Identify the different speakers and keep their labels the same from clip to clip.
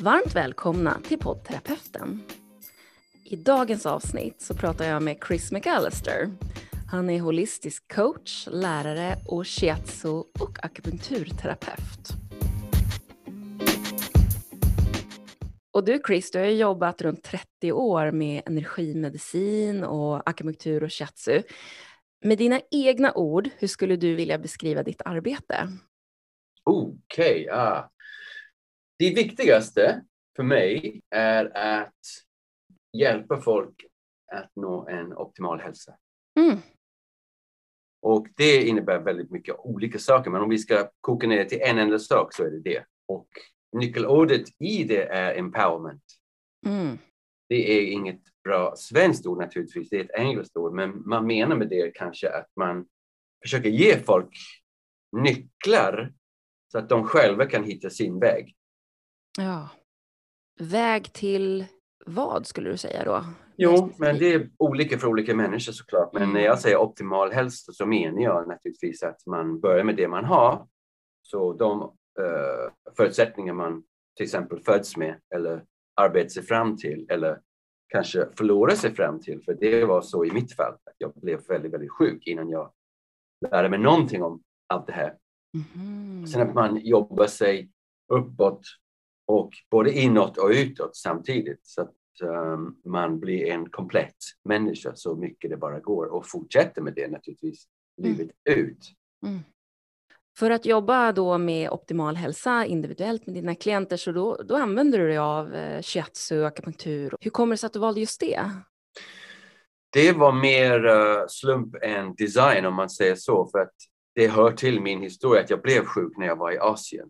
Speaker 1: Varmt välkomna till poddterapeuten. I dagens avsnitt så pratar jag med Chris McAllister. Han är holistisk coach, lärare och shiatsu och akupunkturterapeut. Och du Chris, du har jobbat runt 30 år med energimedicin och akupunktur och shiatsu. Med dina egna ord, hur skulle du vilja beskriva ditt arbete?
Speaker 2: Okej, okay, ah det viktigaste för mig är att hjälpa folk att nå en optimal hälsa. Mm. Och det innebär väldigt mycket olika saker, men om vi ska koka ner till en enda sak så är det det. Och nyckelordet i det är empowerment. Mm. Det är inget bra svenskt ord naturligtvis, det är ett engelskt ord, men man menar med det kanske att man försöker ge folk nycklar så att de själva kan hitta sin väg.
Speaker 1: Ja. Väg till vad skulle du säga då?
Speaker 2: Jo, men det är olika för olika människor såklart. Men mm. när jag säger optimal hälsa så menar jag naturligtvis att man börjar med det man har. Så de uh, förutsättningar man till exempel föds med eller arbetar sig fram till eller kanske förlorar sig fram till. För det var så i mitt fall. att Jag blev väldigt, väldigt sjuk innan jag lärde mig någonting om allt det här. Mm. Sen att man jobbar sig uppåt och både inåt och utåt samtidigt så att um, man blir en komplett människa så mycket det bara går och fortsätter med det naturligtvis mm. livet ut. Mm.
Speaker 1: För att jobba då med optimal hälsa individuellt med dina klienter så då, då använder du dig av eh, shiatsu och akupunktur. Hur kommer det sig att du valde just det?
Speaker 2: Det var mer uh, slump än design om man säger så för att det hör till min historia att jag blev sjuk när jag var i Asien.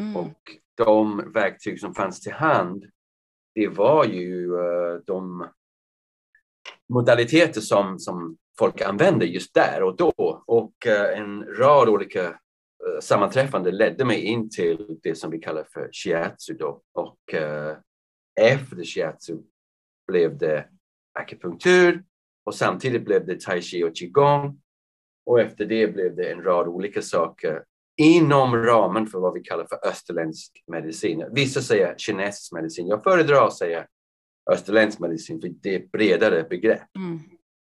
Speaker 2: Mm. Och de verktyg som fanns till hand, det var ju uh, de modaliteter som, som folk använde just där och då. Och uh, en rad olika eh, uh, sammanträffande ledde mig in till det som vi kallar för shiatsu då. Och efter shiatsu blev det akupunktur och samtidigt blev det tai chi och qigong och efter det blev det en rad olika saker inom ramen för vad vi kallar för österländsk medicin. Vissa säger kinesisk medicin. Jag föredrar att säga österländsk medicin för det är ett bredare begrepp. Mm.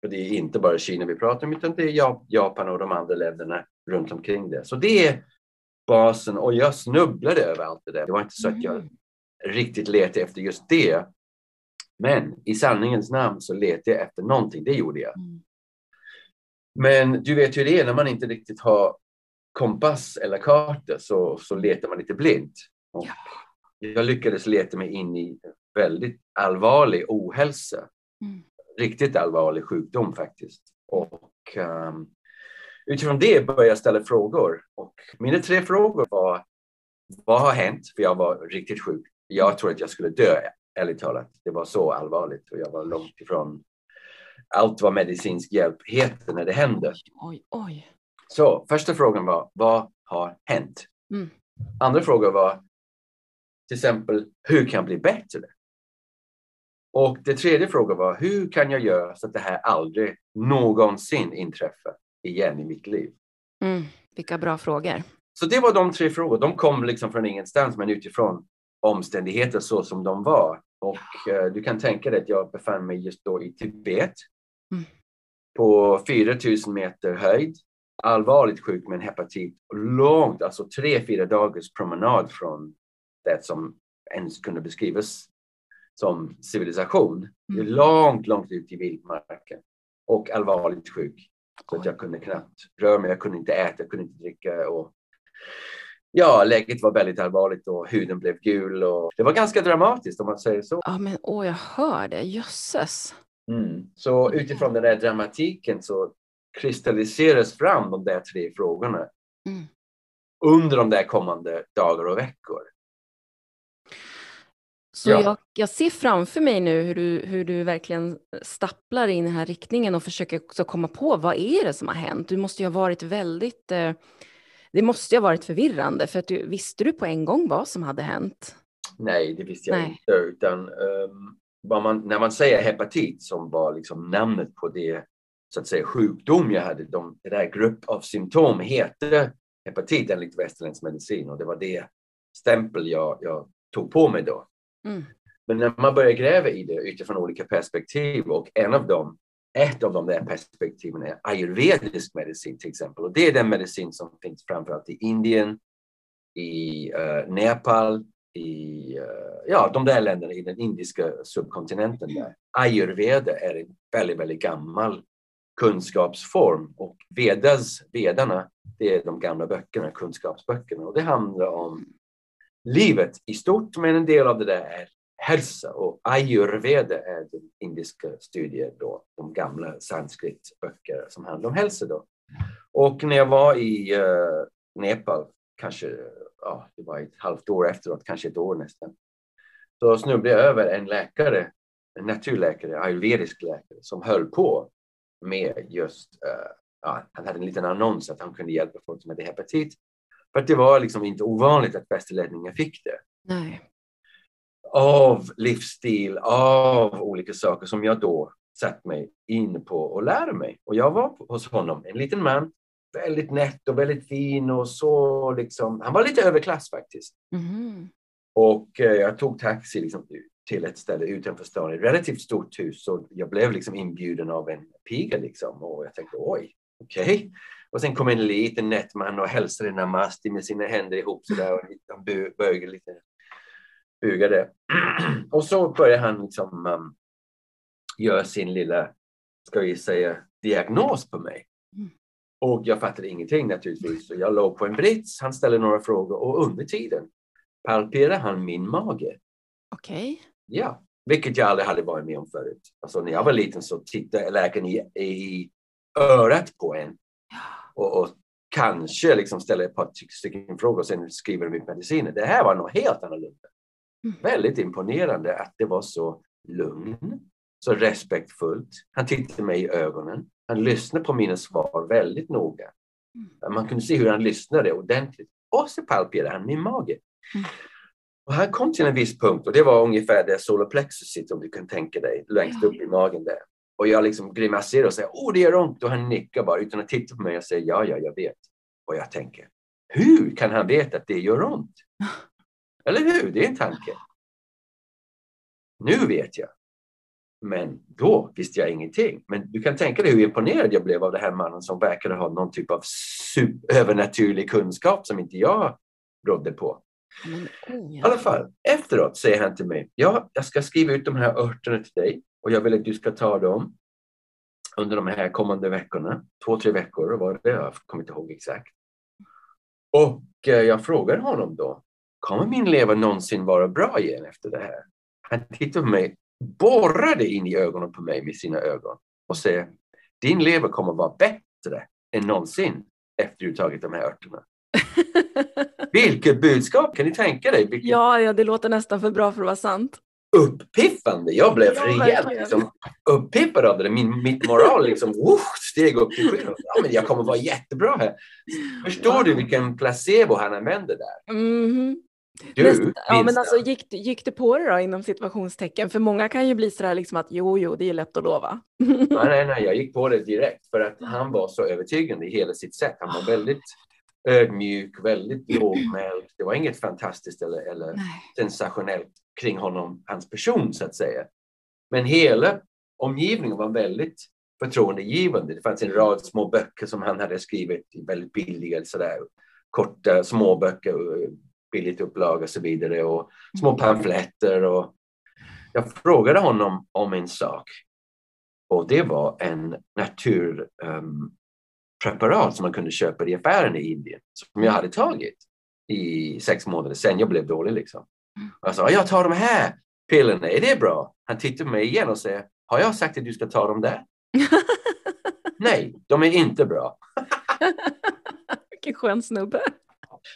Speaker 2: För det är inte bara Kina vi pratar om utan det är Japan och de andra länderna runt omkring det. Så det är basen och jag snubblade över allt det där. Det var inte så att jag mm. riktigt letade efter just det. Men i sanningens namn så letade jag efter någonting, det gjorde jag. Mm. Men du vet hur det är när man inte riktigt har kompass eller karta så, så letar man lite blint. Ja. Jag lyckades leta mig in i väldigt allvarlig ohälsa. Mm. Riktigt allvarlig sjukdom faktiskt. Och um, utifrån det började jag ställa frågor. Och mina tre frågor var vad har hänt? För jag var riktigt sjuk. Jag tror att jag skulle dö, ärligt talat. Det var så allvarligt och jag var långt ifrån allt vad medicinsk hjälp heter när det händer.
Speaker 1: Oj, oj.
Speaker 2: Så första frågan var, vad har hänt? Mm. Andra frågan var, till exempel, hur kan jag bli bättre? Och det tredje frågan var, hur kan jag göra så att det här aldrig någonsin inträffar igen i mitt liv?
Speaker 1: Mm, vilka bra frågor.
Speaker 2: Så det var de tre frågorna. De kom liksom från ingenstans, men utifrån omständigheter så som de var. Och eh, du kan tänka dig att jag befann mig just då i Tibet mm. på 4000 meter höjd allvarligt sjuk med en hepatit långt, alltså tre, fyra dagars promenad från det som ens kunde beskrivas som civilisation. Mm. Långt, långt ut i vildmarken och allvarligt sjuk. Så att jag kunde knappt röra mig, jag kunde inte äta, jag kunde inte dricka. Och ja, läget var väldigt allvarligt och huden blev gul. Och det var ganska dramatiskt om man säger så.
Speaker 1: Ja, men åh, jag hör det. Jösses.
Speaker 2: Mm. Så utifrån den där dramatiken så kristalliseras fram de där tre frågorna mm. under de där kommande dagar och veckor.
Speaker 1: Så ja. jag, jag, ser framför mig nu hur du, hur du verkligen stapplar in i den här riktningen och försöker också komma på vad är det som har hänt? Du måste ju ha varit väldigt, eh, det måste ju ha varit förvirrande för att du, visste du på en gång vad som hade hänt?
Speaker 2: Nej, det visste jag Nej. inte, utan um, man, när man säger hepatit som var liksom namnet på det så att säga, sjukdom jag hade, de, det där grupp av symptom heter hepatit enligt västerländsk medicin och det var det stämpel jag, jag tog på mig då.
Speaker 1: Mm.
Speaker 2: Men när man börjar gräva i det utifrån olika perspektiv och en av dem, ett av de där perspektiven är ayurvedisk medicin till exempel. Och det är den medicin som finns framförallt i Indien, i uh, Nepal, i uh, ja, de där länderna i den indiska subkontinenten. Där. Ayurveda är en väldigt, väldigt gammal kunskapsform. Och Vedas, Vedarna, det är de gamla böckerna, kunskapsböckerna. Och det handlar om livet i stort, men en del av det där är hälsa. Och ayurveda är den indiska studier då, de gamla sanskritböcker som handlar om hälsa då. Och när jag var i uh, Nepal, kanske, ja, det var ett halvt år efteråt, kanske ett år nästan, så snubblade jag över en läkare, en naturläkare, ayurvedisk läkare, som höll på med just, uh, ja, han hade en liten annons att han kunde hjälpa folk som hade hepatit. För att det var liksom inte ovanligt att västerlänningar fick det.
Speaker 1: Nej.
Speaker 2: Av livsstil, av olika saker som jag då satt mig in på och lärde mig. Och jag var hos honom, en liten man, väldigt nätt och väldigt fin och så liksom, han var lite överklass faktiskt.
Speaker 1: Mm.
Speaker 2: Och eh, jag tog taxi liksom, till ett ställe utanför stan, ett relativt stort hus och jag blev liksom inbjuden av en piga liksom och jag tänkte oj, okej. Okay. Och sen kom en liten nätt man och hälsade Namaste med sina händer ihop sådär och han bögade lite, bugade. Och så började han liksom um, göra sin lilla, ska vi säga, diagnos på mig.
Speaker 1: Mm.
Speaker 2: Och jag fattade ingenting naturligtvis. Så jag låg på en brits, han ställde några frågor och under tiden palperade han min mage.
Speaker 1: Okej. Okay.
Speaker 2: Ja, vilket jag aldrig hade varit med om förut. Alltså när jag var liten så tittade läkaren i, i örat på en och, och kanske liksom ställer ett par stycken frågor och sen skriver de ut mediciner. Det här var något helt annorlunda.
Speaker 1: Mm.
Speaker 2: Väldigt imponerande att det var så lugn, så respektfullt. Han tittade mig i ögonen. Han lyssnade på mina svar väldigt noga.
Speaker 1: Mm.
Speaker 2: Man kunde se hur han lyssnade ordentligt. Och så palperade han min mage.
Speaker 1: Mm.
Speaker 2: Och han kom till en viss punkt och det var ungefär där solarplexus sitter om du kan tänka dig, längst upp i magen där. Och jag liksom grimaserar och säger åh det gör ont och han nickar bara utan att titta på mig och säger ja, ja, jag vet. Och jag tänker, hur kan han veta att det gör ont? Eller hur? Det är en tanke. Nu vet jag. Men då visste jag ingenting. Men du kan tänka dig hur imponerad jag blev av den här mannen som verkade ha någon typ av övernaturlig kunskap som inte jag rådde på.
Speaker 1: Men, oh,
Speaker 2: I alla fall, efteråt säger han till mig, ja, jag ska skriva ut de här örterna till dig och jag vill att du ska ta dem under de här kommande veckorna. Två, tre veckor var det, jag kommer inte ihåg exakt. Och eh, jag frågar honom då, kommer min lever någonsin vara bra igen efter det här? Han tittar på mig, borrade in i ögonen på mig med sina ögon och säger, din lever kommer vara bättre än någonsin efter du tagit de här örterna. Vilket budskap! Kan ni tänka dig? Vilket...
Speaker 1: Ja, ja, det låter nästan för bra för att vara sant.
Speaker 2: Uppiffande! Jag blev
Speaker 1: Ja,
Speaker 2: rejält liksom, uppippad av det. Min, mitt moral liksom, woof, steg upp till skyn. Ja, men jag kommer vara jättebra här. Förstår du vilken placebo han använde där?
Speaker 1: Mhm.
Speaker 2: Du,
Speaker 1: Nästa- ja, men alltså, gick, gick det på det då inom situationstecken? För många kan ju bli sådär liksom att jo, jo, det är lätt att lova.
Speaker 2: Nej, nej, nej, jag gick på det direkt för att han var så övertygande i hela sitt sätt. Han var väldigt ödmjuk, väldigt lågmäld. Det var inget fantastiskt eller, eller
Speaker 1: Nej.
Speaker 2: sensationellt kring honom, hans person så att säga. Men hela omgivningen var väldigt förtroendegivande. Det fanns en rad små böcker som han hade skrivit, väldigt billiga, sådär, korta småböcker, billigt upplag och så vidare och små pamfletter. Och jag frågade honom om en sak och det var en naturpreparat som man kunde köpa i affären i Indien som jag hade tagit i sex månader sen jag blev dålig. Liksom. Och jag sa, jag tar de här pillerna, är det bra? Han tittar på mig igen och säger, har jag sagt att du ska ta dem där? Nej, de är inte bra.
Speaker 1: Vilken skön snubbe.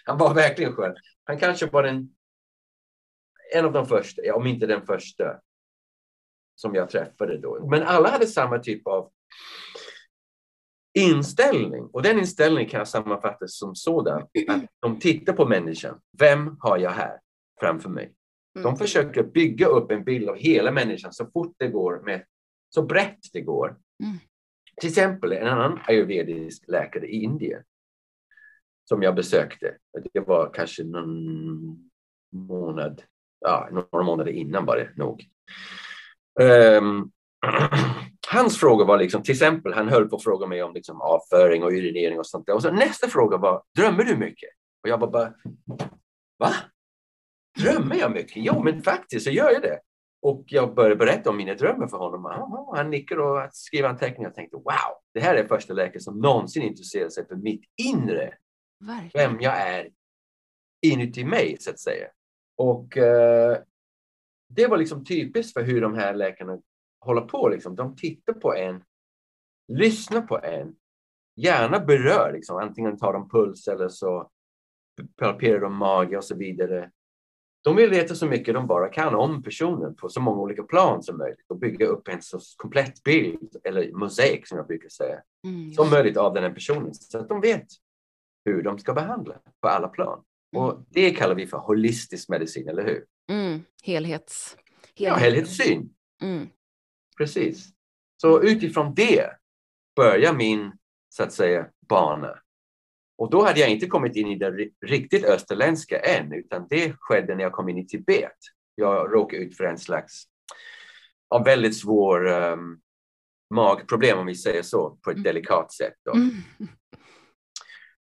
Speaker 2: Han var verkligen skön. Han kanske var den, en av de första, om inte den första, som jag träffade då. Men alla hade samma typ av inställning. Och den inställningen kan jag sammanfatta som sådan. Att de tittar på människan. Vem har jag här framför mig? De
Speaker 1: Mm.
Speaker 2: försöker bygga upp en bild av hela människan så fort det går, med, så brett det går.
Speaker 1: Mm.
Speaker 2: Till exempel en annan ayurvedisk läkare i Indien som jag besökte. Det var kanske någon månad ja, några månader innan var det nog. Um, hans fråga var liksom, till exempel, han höll på att fråga mig om liksom avföring och urinering och sånt där. Och så nästa fråga var, drömmer du mycket? Och jag var bara, va? Drömmer jag mycket? Jo, men faktiskt så gör jag det. Och jag började berätta om mina drömmar för honom. Han nickade och skrev anteckningar och tänkte wow, det här är första läkaren som någonsin intresserar sig för mitt inre.
Speaker 1: Verkligen.
Speaker 2: Vem jag är inuti mig, så att säga. Och uh, det var liksom typiskt för hur de här läkarna håller på. Liksom. De tittar på en, lyssnar på en, gärna berör, liksom. antingen tar de puls eller så palperar de mage och så vidare. De vill veta så mycket de bara kan om personen på så många olika plan som möjligt och bygga upp en så komplett bild, eller mosaik som jag brukar säga, mm. som möjligt av den här personen så att de vet hur de ska behandla på alla plan. Mm. Och det kallar vi för holistisk medicin, eller hur?
Speaker 1: Mm. Helhets...
Speaker 2: Ja, helhetssyn. Mm. Precis. Så utifrån det börjar min, så att säga, bana. Och då hade jag inte kommit in i det riktigt österländska än, utan det skedde när jag kom in i Tibet. Jag råkade ut för en slags av väldigt svår um, magproblem, om vi säger så, på ett mm. delikat sätt. Då. Mm.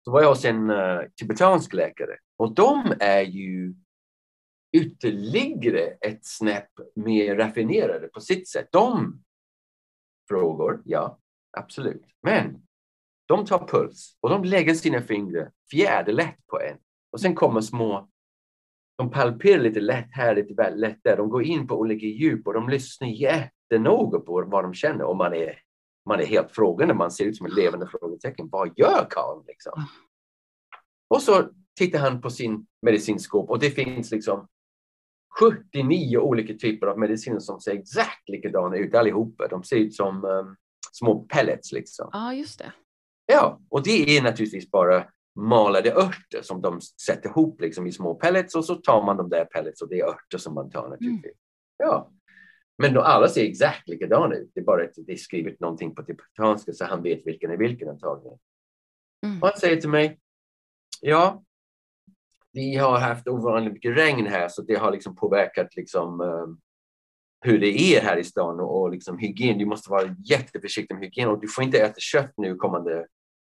Speaker 2: Så var jag hos en uh, tibetansk läkare och de är ju ytterligare ett snäpp mer raffinerade på sitt sätt. De frågor, ja, absolut. Men de tar puls och de lägger sina fingrar fjäderlätt på en. Och sen kommer små, de palperar lite lätt här, lite lätt där. De går in på olika djup och de lyssnar jättenoga på vad de känner. Och man är, man är helt frågande, man ser ut som ett levande frågetecken. Vad gör Karl? Liksom? Ah. Och så tittar han på sin medicinskåp och det finns liksom 79 olika typer av mediciner som ser exakt likadana ut allihopa. De ser ut som um, små pellets liksom.
Speaker 1: Ja, just det.
Speaker 2: Ja, och det är naturligtvis bara malade örter som de sätter ihop liksom i små pellets och så tar man de där pellets och det är örter som man tar naturligtvis. Mm. Ja. Men de alla ser exakt likadana ut. Det är bara att det är skrivet någonting på tibetanska så han vet vilken är vilken antagligen. Mm. Och han säger till mig, ja, vi har haft ovanligt mycket regn här så det har liksom påverkat liksom, um, hur det är här i stan och, och liksom hygien. Du måste vara jätteförsiktig med hygien och du får inte äta kött nu kommande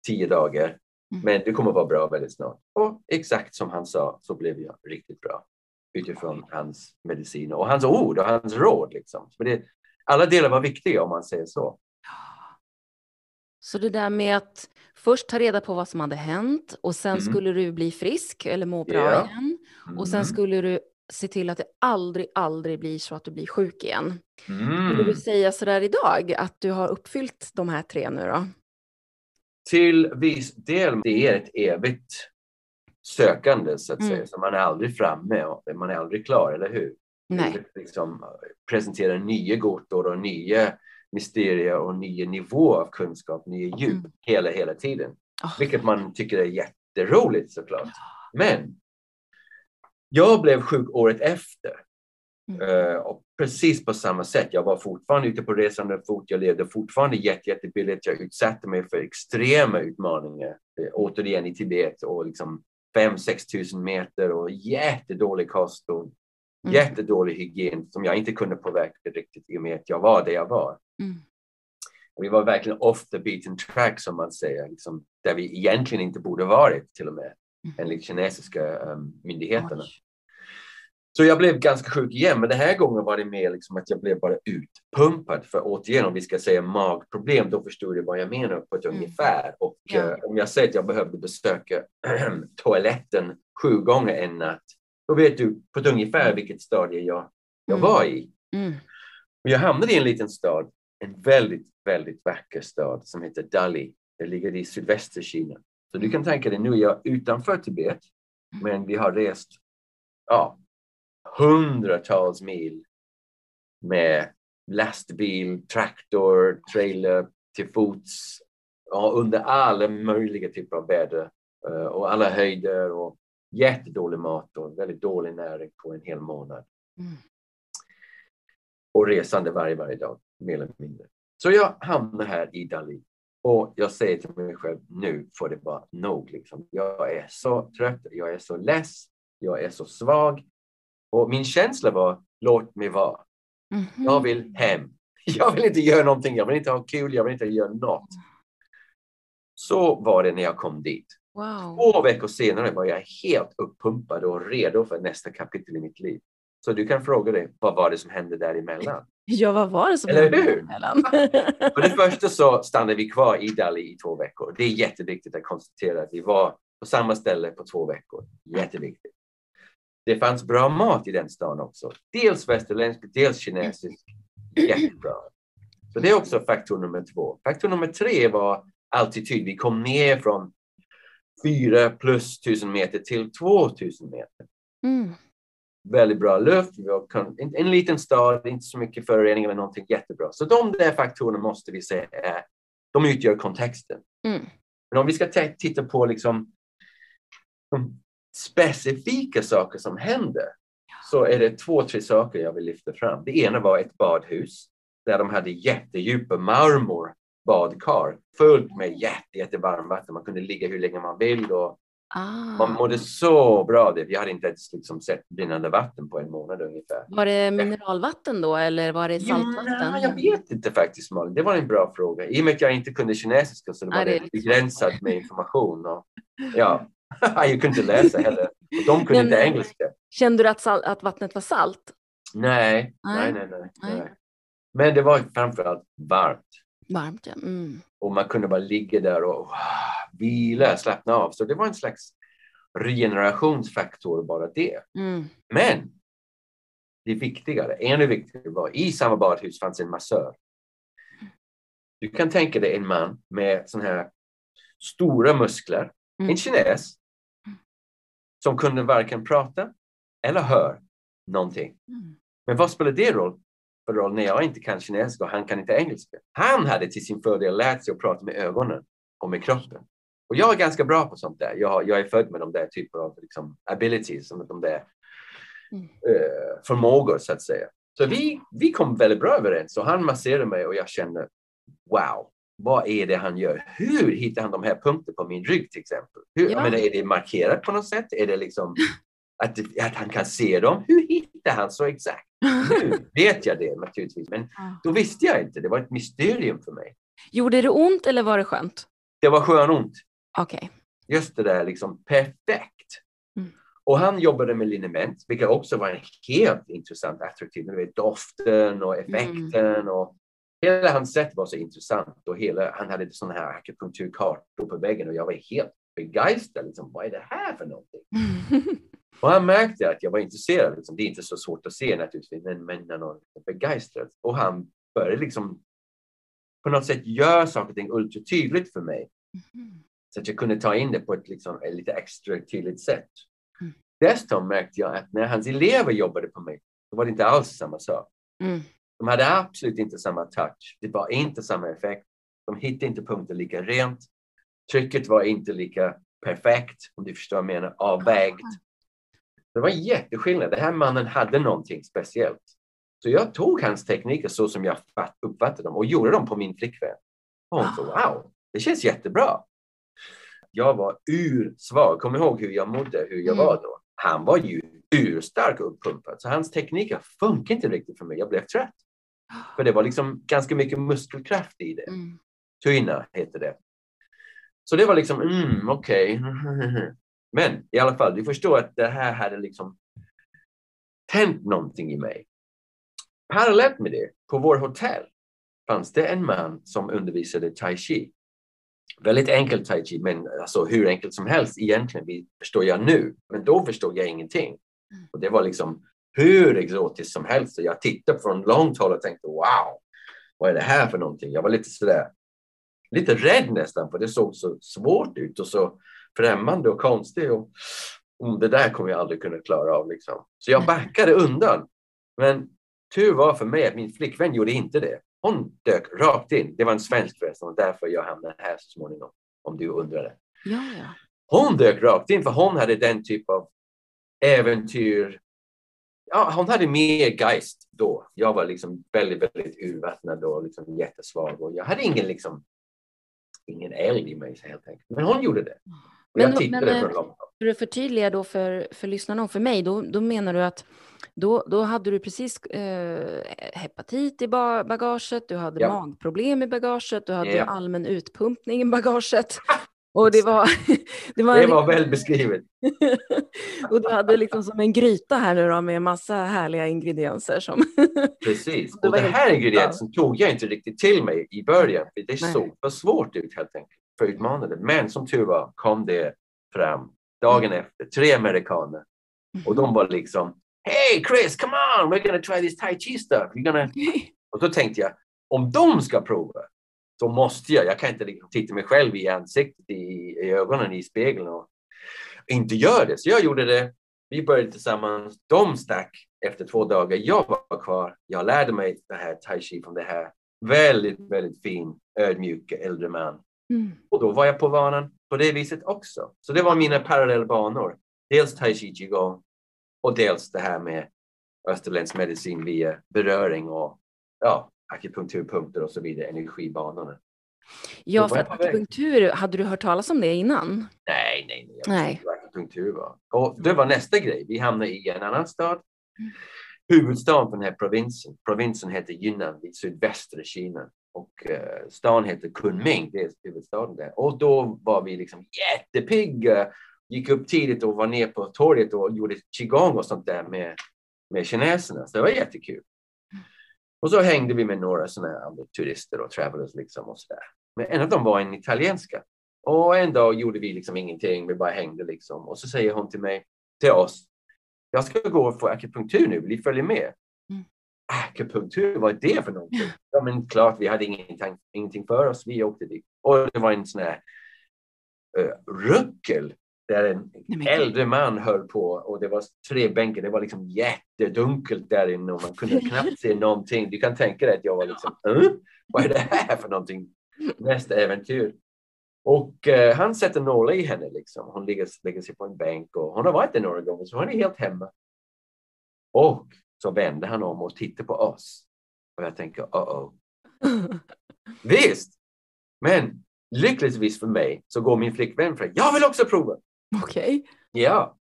Speaker 2: tio dagar. Mm. Men du kommer vara bra väldigt snart. Och exakt som han sa så blev jag riktigt bra utifrån hans medicin och hans ord och hans råd. Liksom. Det, alla delar var viktiga om man säger så.
Speaker 1: Så det där med att först ta reda på vad som hade hänt och sen mm. skulle du bli frisk eller må bra yeah. igen. Och sen mm. skulle du se till att det aldrig, aldrig blir så att du blir sjuk igen. Mm. Skulle du säga sådär idag att du har uppfyllt de här tre nu då?
Speaker 2: Till viss del, det är ett evigt sökande så att mm. säga. Så man är aldrig framme och man är aldrig klar, eller hur?
Speaker 1: Nej.
Speaker 2: Liksom presentera nya gåtor och nya mysterier och nya nivåer av kunskap, nya djup mm. hela, hela tiden. Oh. Vilket man tycker är jätteroligt såklart. Men jag blev sjuk året efter. Mm. Uh, och precis på samma sätt. Jag var fortfarande ute på resande fot. Jag levde fortfarande jätte, jättebilligt. Jag utsatte mig för extrema utmaningar. Uh, återigen i Tibet och liksom 5-6 tusen meter och jättedålig kost och mm. jättedålig hygien som jag inte kunde påverka riktigt i och med att jag var där jag var. Mm. Vi var verkligen off the beaten track som man säger, liksom, där vi egentligen inte borde varit till och med mm. enligt kinesiska um, myndigheterna. Oj. Så jag blev ganska sjuk igen, men den här gången var det mer liksom att jag blev bara utpumpad. För återigen, om vi ska säga magproblem, då förstod jag vad jag menar på ett mm. ungefär. Och ja. uh, om jag säger att jag behövde besöka toaletten sju gånger en natt, då vet du på ett ungefär mm. vilket stadie jag, jag mm. var i. Mm. Och jag hamnade i en liten stad, en väldigt, väldigt vacker stad som heter Dali. Det ligger i sydvästra Kina. Så du kan tänka dig, nu är jag utanför Tibet, men vi har rest ja, hundratals mil med lastbil, traktor, trailer, till fots ja, under alla möjliga typer av väder uh, och alla höjder och jättedålig mat och väldigt dålig näring på en hel månad. Mm. Och resande varje, varje dag, mer eller mindre. Så jag hamnar här i Dali och jag säger till mig själv, nu får det vara nog. Liksom. Jag är så trött, jag är så less, jag är så svag Och min känsla var, låt mig vara.
Speaker 1: Mhm.
Speaker 2: Jag vill hem. Jag vill inte göra någonting, jag vill inte ha kul, jag vill inte göra något. Så var det när jag kom dit.
Speaker 1: Wow.
Speaker 2: Två veckor senare var jag helt uppumpad och redo för nästa kapitel i mitt liv. Så du kan fråga dig, vad var det som hände däremellan?
Speaker 1: Ja, vad var det som
Speaker 2: Eller
Speaker 1: hände
Speaker 2: hur?
Speaker 1: däremellan?
Speaker 2: För det första så stannade vi kvar i Dali i två veckor. Det är jätteviktigt att konstatera att vi var på samma ställe på två veckor. Jätteviktigt. Det fanns bra mat i den stan också. Dels västerländsk, dels kinesisk. Jättebra. Så det är också faktor nummer två. Faktor nummer tre var altityd. Vi kom ner från fyra plus tusen meter till 2000 meter.
Speaker 1: Mm.
Speaker 2: Väldigt bra luft, vi har en, en liten stad, inte så mycket föroreningar eller någonting jättebra. Så de där faktorerna måste vi säga är, de utgör kontexten.
Speaker 1: Mm.
Speaker 2: Men om vi ska titta på liksom specifika saker som händer så är det två, tre saker jag vill lyfta fram. Det ena var ett badhus där de hade jättedjupa marmorbadkar fullt med jätte, jättevarmt vatten. Man kunde ligga hur länge man vill och man
Speaker 1: Ah.
Speaker 2: mådde så bra. Det. Vi hade inte ens liksom sett brinnande vatten på en månad ungefär.
Speaker 1: Var det mineralvatten då eller var det saltvatten?
Speaker 2: Ja, jag vet inte faktiskt Malin. Det var en bra fråga. I och med att jag inte kunde kinesiska så
Speaker 1: Ja,
Speaker 2: var
Speaker 1: det
Speaker 2: det
Speaker 1: liksom-
Speaker 2: begränsat med information. Och, ja, jag kunde inte läsa heller. Och de kunde
Speaker 1: Men-
Speaker 2: inte engelska.
Speaker 1: Kände du att, sal- att vattnet var salt?
Speaker 2: Nej.
Speaker 1: nej,
Speaker 2: nej, nej, Nej.
Speaker 1: nej.
Speaker 2: Men det var framförallt varmt.
Speaker 1: Varmt, ja. Mm.
Speaker 2: Och man kunde bara ligga där och wow, vila, slappna av. Så det var en slags regenerationsfaktor bara det.
Speaker 1: Mm.
Speaker 2: Men det viktigare, ännu viktigare var i samma badhus fanns en massör. Du kan tänka dig en man med såna här stora muskler,
Speaker 1: Mm.
Speaker 2: en kines, som kunde varken prata eller höra någonting.
Speaker 1: Mm.
Speaker 2: Men vad spelar det roll för roll när jag inte kan kinesiska och han kan inte engelska? Han hade till sin fördel lärt sig att prata med ögonen och med kroppen. Och jag är ganska bra på sånt där. Jag, jag är född med de där typer av liksom, abilities, som de där
Speaker 1: Mm.
Speaker 2: eh, förmågor så att säga. Så vi, vi kom väldigt bra överens och han masserade mig och jag kände wow, vad är det han gör? Hur hittar han de här punkterna på min rygg till exempel? Hur,
Speaker 1: Ja.
Speaker 2: menar, är det markerat på något sätt? Är det liksom att, att han kan se dem? Hur hittar han så exakt? Nu vet jag det naturligtvis, men då visste jag inte. Det var ett mysterium för mig.
Speaker 1: Gjorde det ont eller var det skönt?
Speaker 2: Det var skönont.
Speaker 1: Okej.
Speaker 2: Just det där liksom perfekt.
Speaker 1: Mm.
Speaker 2: Och han jobbade med liniment, vilket också var en helt intressant attraktiv. Du vet, doften och effekten och hela hans sätt var så intressant och hela, han hade sådana här akupunkturkartor på väggen och jag var helt begeistrad. Liksom, vad är det här för någonting? Och han märkte att jag var intresserad. Liksom. Det är inte så svårt att se naturligtvis, men, men när någon är begeistrad. Och han började liksom på något sätt göra saker och ting ultra tydligt för mig. Så att jag kunde ta in det på ett, liksom, ett lite extra tydligt sätt.
Speaker 1: Mm.
Speaker 2: Dessutom märkte jag att när hans elever jobbade på mig, så var det inte alls samma sak.
Speaker 1: Mm.
Speaker 2: De hade absolut inte samma touch. Det var inte samma effekt. De hittade inte punkter lika rent. Trycket var inte lika perfekt, om du förstår vad jag menar, avvägt. Det var jätteskillnad. Den här mannen hade någonting speciellt. Så jag tog hans tekniker så som jag fatt- uppfattade dem och gjorde dem på min flickvän. Och hon sa wow, det känns jättebra. Jag var ursvag. Kom ihåg hur jag mådde, hur jag
Speaker 1: Mm.
Speaker 2: var då. Han var ju urstark och uppumpad. Så hans tekniker funkar inte riktigt för mig. Jag blev trött. För det var liksom ganska mycket muskelkraft i det.
Speaker 1: Mm.
Speaker 2: Tyna heter det. Så det var liksom, mm, okej. Men i alla fall, du förstår att det här hade liksom tänt någonting i mig. Parallellt med det, på vår hotell fanns det en man som undervisade tai chi. Väldigt enkel tai chi, men alltså hur enkelt som helst egentligen, förstår jag nu. Men då förstod jag ingenting. Och det var liksom hur exotiskt som helst. Och jag tittade från långt håll och tänkte wow, vad är det här för någonting? Jag var lite sådär, lite rädd nästan, för det såg så svårt ut och så främmande och konstigt. Och, mm, det där kommer jag aldrig kunna klara av. Liksom. Så jag backade undan. Men tur var för mig att min flickvän gjorde inte det. Hon dök rakt in. Det var en svensk förresten och därför jag hamnade här så småningom. Om du undrade.
Speaker 1: Ja, ja.
Speaker 2: Hon dök rakt in för hon hade den typ av äventyr. Ja, hon hade mer geist då. Jag var liksom väldigt, väldigt urvattnad och liksom jättesvag och jag hade ingen liksom ingen eld i mig helt enkelt. Men hon gjorde det. Och
Speaker 1: Men-
Speaker 2: jag tittade
Speaker 1: men,
Speaker 2: från
Speaker 1: eh,
Speaker 2: håll.
Speaker 1: För att förtydliga då för, för lyssnarna och för mig, då, då menar du att då, då hade du precis eh, hepatit i bagaget, du hade ja. magproblem i bagaget, du hade ja. allmän utpumpning i bagaget. Och det var,
Speaker 2: det var, det var väl beskrivet.
Speaker 1: och du hade liksom som en gryta här nu då med massa härliga ingredienser. Som
Speaker 2: Precis, och den här ingrediensen tog jag inte riktigt till mig i början. För det såg för svårt ut helt enkelt, för utmanande. Men som tur var kom det fram dagen mm. efter, tre amerikaner. Och de var liksom, Hey Chris, come on, we're gonna try this tai chi stuff. You're gonna... och då tänkte jag, om de ska prova, så måste jag. Jag kan inte liksom titta mig själv i ansiktet, i, i ögonen, i spegeln och inte göra det. Så jag gjorde det. Vi började tillsammans. De stack efter två dagar. Jag var kvar. Jag lärde mig det här tai chi från det här väldigt, väldigt fin, ödmjuka äldre man. Mm. Och då var jag på vanan på det viset också. Så det var mina parallella banor. Dels tai chi qigong och dels det här med österländsk medicin via beröring och ja, akupunkturpunkter och så vidare, energibanorna.
Speaker 1: Ja, för akupunktur, hade du hört talas om det innan?
Speaker 2: Nej, nej, nej. nej. akupunktur var. Och det var nästa grej. Vi hamnade i en annan stad. Mm. Huvudstaden för den här provinsen. Provinsen heter Yunnan i sydvästra Kina. Och eh, stan heter Kunming, det är huvudstaden där. Och då var vi liksom jättepigga. Eh, gick upp tidigt och var ner på torget och gjorde qigong och sånt där med, med kineserna. Så det var jättekul. Och så hängde vi med några sådana här turister och travelers liksom och sådär. Men en av dem var en italienska. Och en dag gjorde vi liksom ingenting, vi bara hängde liksom. Och så säger hon till mig, till oss, jag ska gå och få akupunktur nu, vill ni följa med? Akupunktur, vad är det för någonting? Ja men klart, vi hade ingenting, ingenting för oss, vi åkte dit. Och det var en sån här uh, ruckel där en Nej, äldre man höll på och det var tre bänkar. Det var liksom jättedunkelt där inne och man kunde knappt se någonting. Du kan tänka dig att jag var liksom, äh? vad är det här för någonting? Nästa äventyr. Och eh, han sätter nålar i henne liksom. Hon ligger, lägger sig på en bänk och hon har varit där några gånger så hon är helt hemma. Och så vänder han om och tittar på oss. Och jag tänker, uh oh. Visst! Men lyckligtvis för mig så går min flickvän för jag vill också prova.
Speaker 1: Okej. Okay.
Speaker 2: Ja.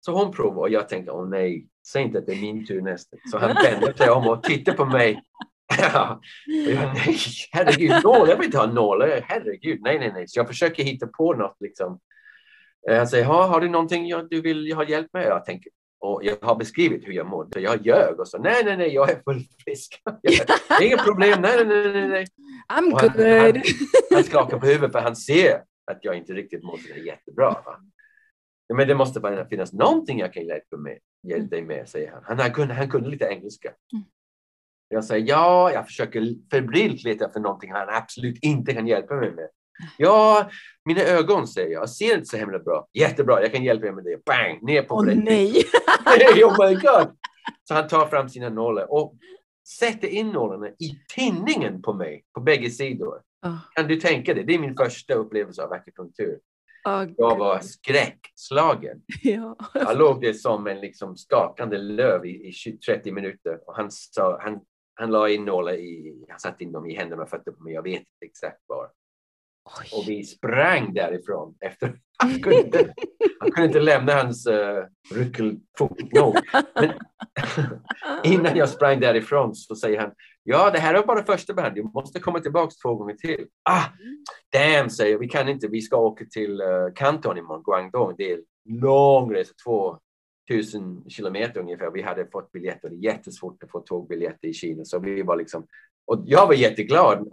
Speaker 2: Så hon provar och jag tänker, åh nej, säg inte att det är min tur nästan. Så han vänder sig om och tittar på mig. ja. jag, nej, herregud, nål, jag vill inte ha nålar. Herregud, nej, nej, nej. Så jag försöker hitta på något liksom. Jag säger, har du någonting du vill ha hjälp med? Jag tänker, och jag har beskrivit hur jag mår. Så jag ljög och så nej, nej, nej, jag är fullt frisk. Inga problem, nej, nej, nej, nej.
Speaker 1: I'm
Speaker 2: han,
Speaker 1: good.
Speaker 2: Han, han skakar på huvudet för han ser att jag inte riktigt mår så jättebra. Va? Men det måste bara finnas någonting jag kan hjälpa, med, hjälpa dig med, säger han. Han, kunde, han kunde lite engelska. Mm. Jag säger ja, jag försöker febrilt leta efter någonting han absolut inte kan hjälpa mig med. Ja, mina ögon säger jag. Ser inte så himla bra. Jättebra, jag kan hjälpa dig med det. Bang, ner på
Speaker 1: Åh oh, nej!
Speaker 2: oh my god! Så han tar fram sina nålar och sätter in nålarna i tinningen på mig, på bägge sidor. Oh. Kan du tänka dig? Det är min första upplevelse av akupunktur. Oh, jag var skräckslagen. Ja. Jag låg det som en liksom skakande löv i, i 30 minuter och han, sa, han, han la in nålar i, han satte in dem i händerna och fötterna på mig, jag vet inte exakt var. Oj. Och vi sprang därifrån efter han kunde inte, han kunde inte lämna hans eh, uh, ryckelfot nog. Men innan jag sprang därifrån så säger han, ja det här är bara första band, du måste komma tillbaka två gånger till. Ah, damn, säger jag, vi kan inte, vi ska åka till eh, uh, Kanton imorgon, Guangdong, det är en lång resa, två tusen kilometer ungefär. Vi hade fått biljetter, det är jättesvårt att få tågbiljetter i Kina, så vi var liksom, och jag var jätteglad,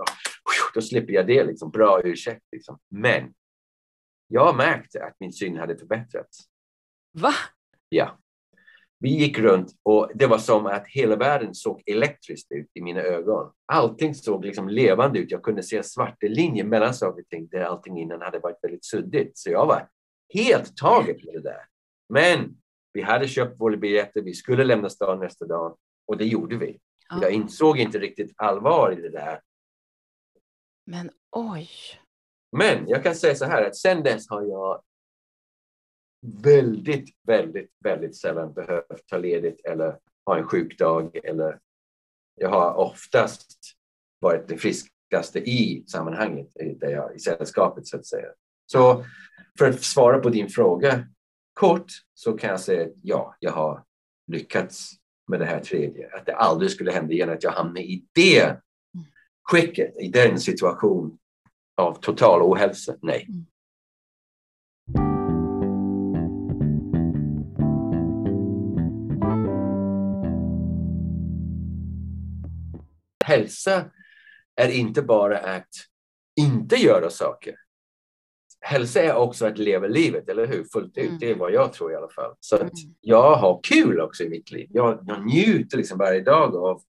Speaker 2: då slipper jag det, liksom, bra ursäkt. Liksom. Men jag märkte att min syn hade förbättrats.
Speaker 1: Va?
Speaker 2: Ja. Vi gick runt och det var som att hela världen såg elektriskt ut i mina ögon. Allting såg liksom levande ut. Jag kunde se svarta linjer mellan saker och ting där allting innan hade varit väldigt suddigt. Så jag var helt taget med det där. Men vi hade köpt våra biljetter, vi skulle lämna stan nästa dag och det gjorde vi. Jag insåg inte riktigt allvar i det där.
Speaker 1: Men oj.
Speaker 2: Men jag kan säga så här att sen dess har jag väldigt, väldigt, väldigt sällan behövt ta ledigt eller ha en sjukdag eller jag har oftast varit det friskaste i sammanhanget, där jag, i sällskapet så att säga. Så för att svara på din fråga kort så kan jag säga att ja, jag har lyckats med det här tredje. Att det aldrig skulle hända igen att jag hamnar i det skicket, i den situation av total ohälsa. Nej. Mm. Hälsa är inte bara att inte göra saker hälsa är också att leva livet, eller hur? Fullt ut. Mm. Det är vad jag tror i alla fall. Så att mm. jag har kul också i mitt liv. Jag, jag njuter liksom varje dag av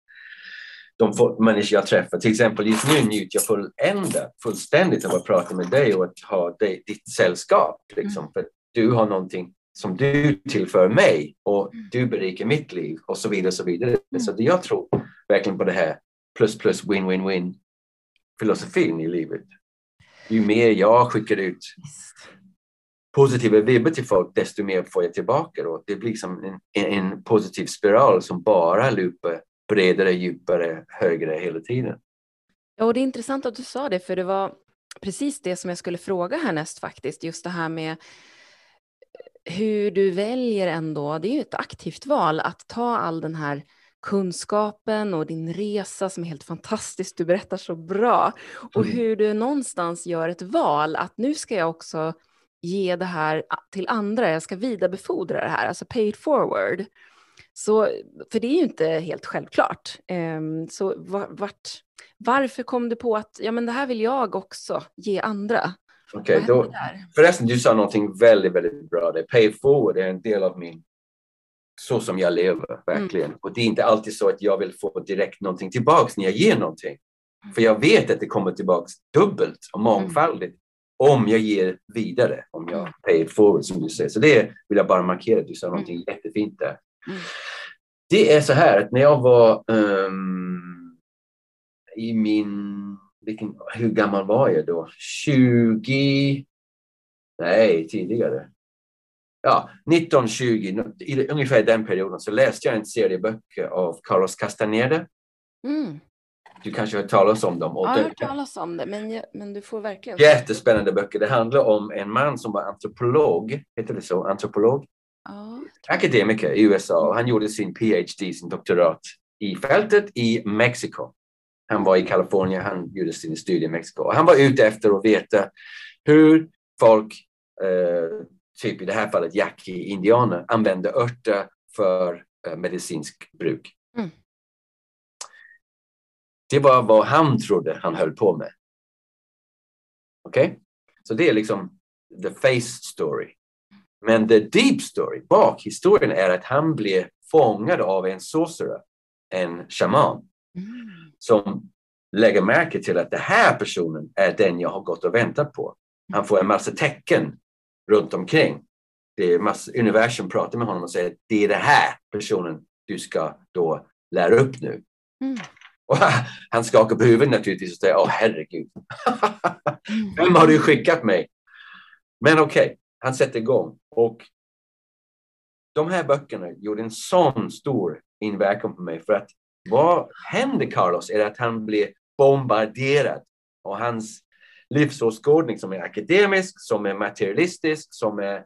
Speaker 2: de människor jag träffar. Till exempel just nu njuter jag fullända, fullständigt av att prata med dig och att ha dig, ditt sällskap. Liksom. Mm. För du har någonting som du tillför mig och mm. du berikar mitt liv och så vidare. Och så vidare. Mm. Så jag tror verkligen på det här plus plus win win win filosofin i livet ju mer jag skickar ut positiva vibbar till folk, desto mer får jag tillbaka. Och det blir som en, en positiv spiral som bara loopar bredare, djupare, högre hela tiden.
Speaker 1: Ja, och det är intressant att du sa det, för det var precis det som jag skulle fråga härnäst faktiskt, just det här med hur du väljer ändå, det är ju ett aktivt val att ta all den här kunskapen och din resa som är helt fantastisk. Du berättar så bra. Och mm. hur du någonstans gör ett val att nu ska jag också ge det här till andra. Jag ska vidarebefordra det här, alltså pay it forward. Så, för det är ju inte helt självklart. Um, så vart, varför kom du på att ja, men det här vill jag också ge andra?
Speaker 2: Okej, okay, förresten du sa någonting väldigt, väldigt bra. Det pay forward är en del av min så som jag lever, verkligen. Mm. Och det är inte alltid så att jag vill få direkt någonting tillbaks när jag ger någonting. För jag vet att det kommer tillbaks dubbelt och mångfaldigt mm. om jag ger vidare, om jag mm. pay it forward som du säger. Så det vill jag bara markera, du sa mm. någonting jättefint där. Mm. Det är så här att när jag var um, i min, vilken, hur gammal var jag då? 20, nej tidigare ja, 1920, i ungefär den perioden, så läste jag en serie böcker av Carlos Castaneda. Mm. Du kanske har hört talas om dem?
Speaker 1: Ja, jag har hört talas om det, men, men du får verkligen...
Speaker 2: Jättespännande böcker. Det handlar om en man som var antropolog, heter det så? Antropolog? Ja, Akademiker i USA. Han gjorde sin PhD, sin doktorat, i fältet i Mexiko. Han var i Kalifornien, han gjorde sin studie i Mexiko. Han var ute efter att veta hur folk eh, typ i det här fallet yaqui-indianer, använde örter för uh, medicinsk bruk. Mm. Det var vad han trodde han höll på med. Okej? Okay? Så det är liksom the face story. Men the deep story, bak historien är att han blev fångad av en sorcerer, en shaman, mm. som lägger märke till att den här personen är den jag har gått och väntat på. Han får en massa tecken runt omkring. Det är mass, universum pratar med honom och säger det är den här personen du ska då lära upp nu. Mm. Och han skakar på huvudet naturligtvis och säger åh herregud. Vem har du skickat mig? Men okej, okay, han sätter igång. Och de här böckerna gjorde en sån stor inverkan på mig för att vad händer Carlos är att han blir bombarderad och hans livsåskådning som är akademisk, som är materialistisk, som är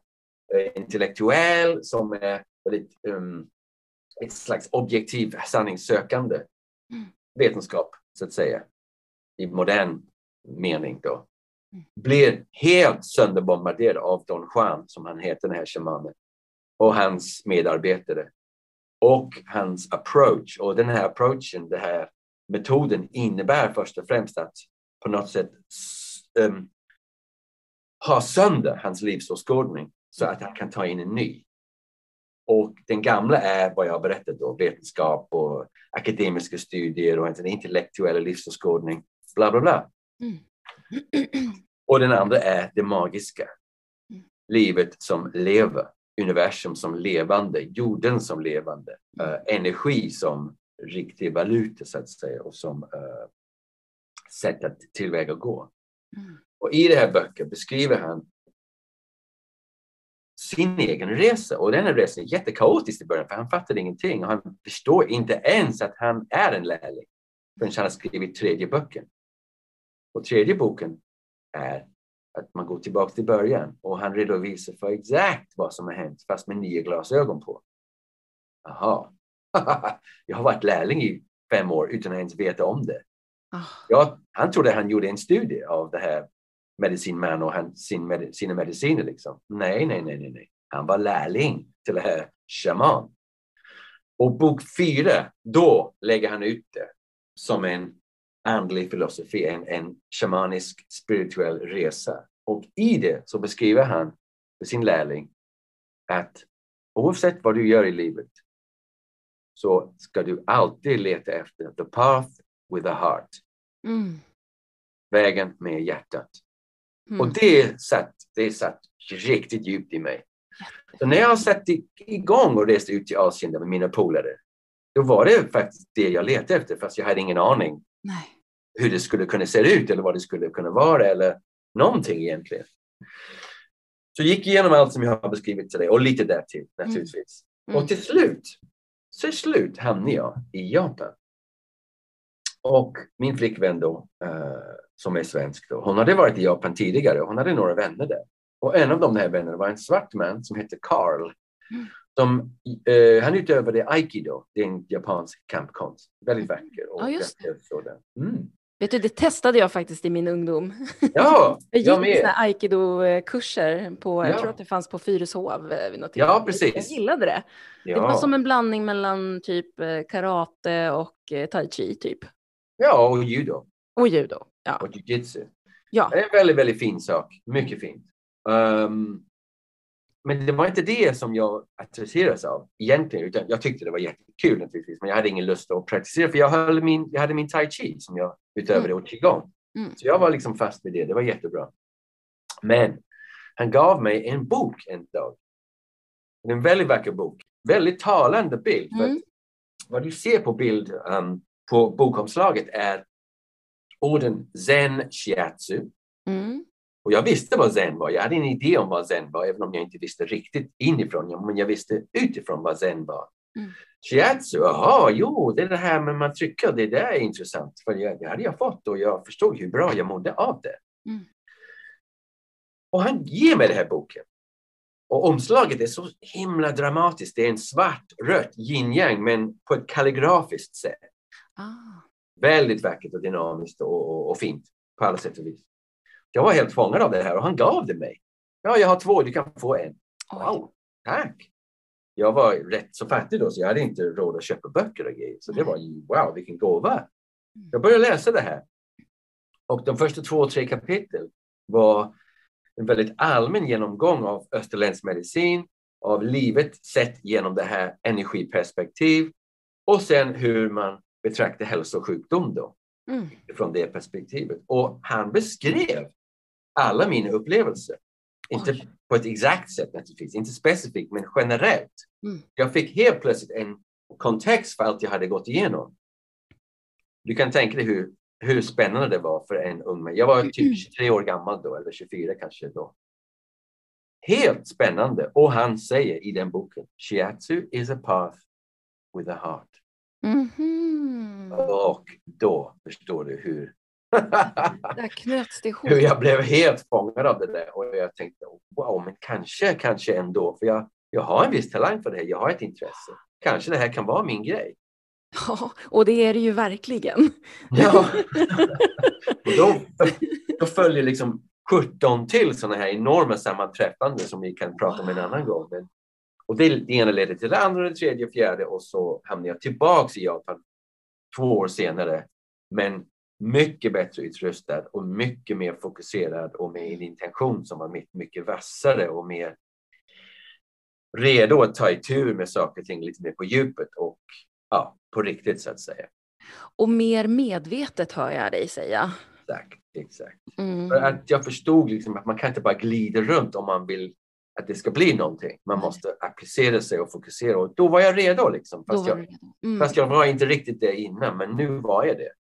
Speaker 2: eh, intellektuell, som är väldigt, um, ett slags objektiv sanningssökande mm. vetenskap, så att säga, i modern mening då, mm. blir helt sönderbombarderad av Don Juan, som han heter, den här shamanen, och hans medarbetare. Och hans approach. Och den här approachen, den här metoden innebär först och främst att på något sätt um, ha sönder hans livsåskådning så att han kan ta in en ny. Och den gamla är vad jag har berättat då, vetenskap och akademiska studier och en intellektuell livsåskådning, bla bla bla. Mm. Och den andra är det magiska. Mm. Livet som lever, universum som levande, jorden som levande, uh, energi som riktig valuta så att säga och som uh, sätt att tillvägagå. Mm. Mm. Och i den här böcker beskriver han sin egen resa och den här resan är jättekaotisk i början för han fattar ingenting och han förstår inte ens att han är en lärling förrän han har skrivit tredje boken. Och tredje boken är att man går tillbaka till början och han redovisar för exakt vad som har hänt fast med nya glasögon på. Jaha, jag har varit lärling i fem år utan att ens veta om det.
Speaker 1: Oh.
Speaker 2: Ja, han trodde han gjorde en studie av det här medicinman och han, sin med, sina mediciner. Liksom. Nej, nej, nej, nej, nej. Han var lärling till det här shaman. Och bok fyra, då lägger han ut det som en andlig filosofi, en, en shamanisk spirituell resa. Och i det så beskriver han för sin lärling att oavsett vad du gör i livet så ska du alltid leta efter the path with the heart.
Speaker 1: Mm.
Speaker 2: Vägen med hjärtat.
Speaker 1: Mm.
Speaker 2: Och det satt, det satt riktigt djupt i mig. Så när jag satte igång och reste ut till Asien med mina polare, då var det faktiskt det jag letade efter fast jag hade ingen aning
Speaker 1: Nej.
Speaker 2: hur det skulle kunna se ut eller vad det skulle kunna vara eller någonting egentligen. Så gick igenom allt som jag har beskrivit till dig och lite därtill naturligtvis.
Speaker 1: Mm.
Speaker 2: Och till slut, till slut hamnade jag i Japan. Och min flickvän då, eh, som är svensk, då, hon hade varit i Japan tidigare och hon hade några vänner där. Och en av de här vännerna var en svart man som hette Carl.
Speaker 1: Mm.
Speaker 2: Som, eh, han utövade aikido, det är en japansk kampkonst. Väldigt vacker. Och
Speaker 1: Ja, just det.
Speaker 2: Mm.
Speaker 1: Vet du, det testade jag faktiskt i min ungdom.
Speaker 2: Ja,
Speaker 1: Jag gick
Speaker 2: jag med.
Speaker 1: aikido-kurser på, jag
Speaker 2: Ja.
Speaker 1: tror att det fanns på Fyrishov eh, vid något
Speaker 2: Ja, precis.
Speaker 1: Jag gillade det. Det var
Speaker 2: Ja.
Speaker 1: som en blandning mellan typ eh, karate och eh, tai chi typ.
Speaker 2: Ja, och judo
Speaker 1: Och judo. Ja.
Speaker 2: och jujitsu.
Speaker 1: ja.
Speaker 2: Det är en väldigt, väldigt fin sak. Mycket fint. Ehm, men det var inte det som jag attraherades av egentligen, utan jag tyckte det var jättekul naturligtvis, men jag hade ingen lust att praktisera för jag, höll min, jag hade min tai chi som jag utövade och qigong.
Speaker 1: Mm.
Speaker 2: Så jag var liksom fast vid det, det var jättebra. Men han gav mig en bok en dag. En väldigt vacker bok, väldigt talande bild. För
Speaker 1: Mm.
Speaker 2: att vad du ser på bild um, på bokomslaget är orden zen shiatsu.
Speaker 1: Mm.
Speaker 2: Och jag visste vad zen var. Jag hade en idé om vad zen var, även om jag inte visste riktigt inifrån. Men jag visste utifrån vad zen var.
Speaker 1: Mm.
Speaker 2: Shiatsu, jaha, jo, det är det här med man trycker, det där är intressant. För jag, det hade jag fått och jag förstod hur bra jag mådde av det.
Speaker 1: Mm.
Speaker 2: Och han ger mig den här boken. Och omslaget är så himla dramatiskt. Det är en svart, rött yin-yang, men på ett kalligrafiskt sätt.
Speaker 1: Ah.
Speaker 2: Väldigt vackert och dynamiskt och, och, och fint på alla sätt och vis. Jag var helt fångad av det här och han gav det mig. Ja, jag har två, du kan få en. Wow, tack! Jag var rätt så fattig då så jag hade inte råd att köpa böcker och grejer. Så det var ju wow, vilken gåva! Jag började läsa det här. Och de första två, tre kapitel var en väldigt allmän genomgång av österländsk medicin, av livet sett genom det här energiperspektiv och sen hur man betraktar hälsa och sjukdom då
Speaker 1: Mm.
Speaker 2: från det perspektivet. Och han beskrev alla mina upplevelser. Inte
Speaker 1: Oj.
Speaker 2: på ett exakt sätt naturligtvis, inte specifikt, men generellt.
Speaker 1: Mm.
Speaker 2: Jag fick helt plötsligt en kontext för allt jag hade gått igenom. Du kan tänka dig hur, hur spännande det var för en ung man. Jag var typ 23 år gammal då, eller 24 kanske då. Helt spännande. Och han säger i den boken, Shiatsu is a path with a heart.
Speaker 1: Mhm.
Speaker 2: Och då förstår du hur
Speaker 1: Där knöts det ihop.
Speaker 2: hur jag blev helt fångad av det där och jag tänkte wow, men kanske, kanske ändå, för jag, jag har en viss talang för det här, jag har ett intresse. Kanske det här kan vara min grej.
Speaker 1: Ja, och det är det ju verkligen.
Speaker 2: Ja. och då, då följer liksom 17 till sådana här enorma sammanträffanden som vi kan prata om en annan gång. Men, och det, det ena ledde till det andra, det tredje, fjärde och så hamnade jag tillbaks i Japan två år senare. Men mycket bättre utrustad och mycket mer fokuserad och med en intention som var mycket, mycket vassare och mer redo att ta itu med saker och ting lite mer på djupet och ja, på riktigt så att säga.
Speaker 1: Och mer medvetet hör jag dig säga.
Speaker 2: Exakt, exakt.
Speaker 1: Mm.
Speaker 2: För att jag förstod liksom att man kan inte bara glida runt om man vill att det ska bli någonting. Man måste applicera sig och fokusera och då var jag redo liksom. Fast, jag,
Speaker 1: redo. Mm.
Speaker 2: fast jag var inte riktigt det innan, men nu var jag det.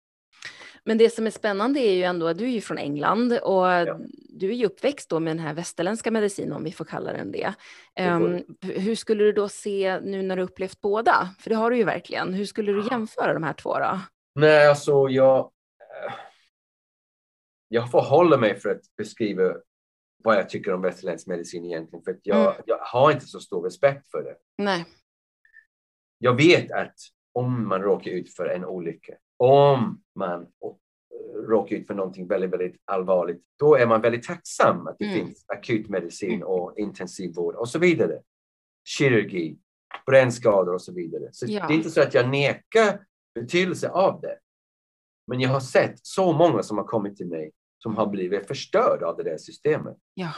Speaker 1: Men det som är spännande är ju ändå att du är ju från England och du är ju uppväxt då med den här västerländska medicinen om vi får kalla den det.
Speaker 2: Det
Speaker 1: h- hur skulle du då se nu när du upplevt båda? För det har du ju verkligen. Hur skulle du jämföra de här två då?
Speaker 2: Nej, alltså jag... eh, Jag får hålla mig för att beskriva vad jag tycker om västerländsk medicin egentligen. För jag,
Speaker 1: Mm.
Speaker 2: jag har inte så stor respekt för det.
Speaker 1: Nej.
Speaker 2: jag vet att om man råkar ut för en olycka, om man råkar ut för någonting väldigt, väldigt allvarligt, då är man väldigt tacksam att det mm. finns akutmedicin och intensivvård och så vidare. Kirurgi, brännskador och så vidare. Så ja. det är inte så att jag nekar betydelse av det. Men jag har sett så många som har kommit till mig som har blivit förstörda av det där systemet.
Speaker 1: Ja,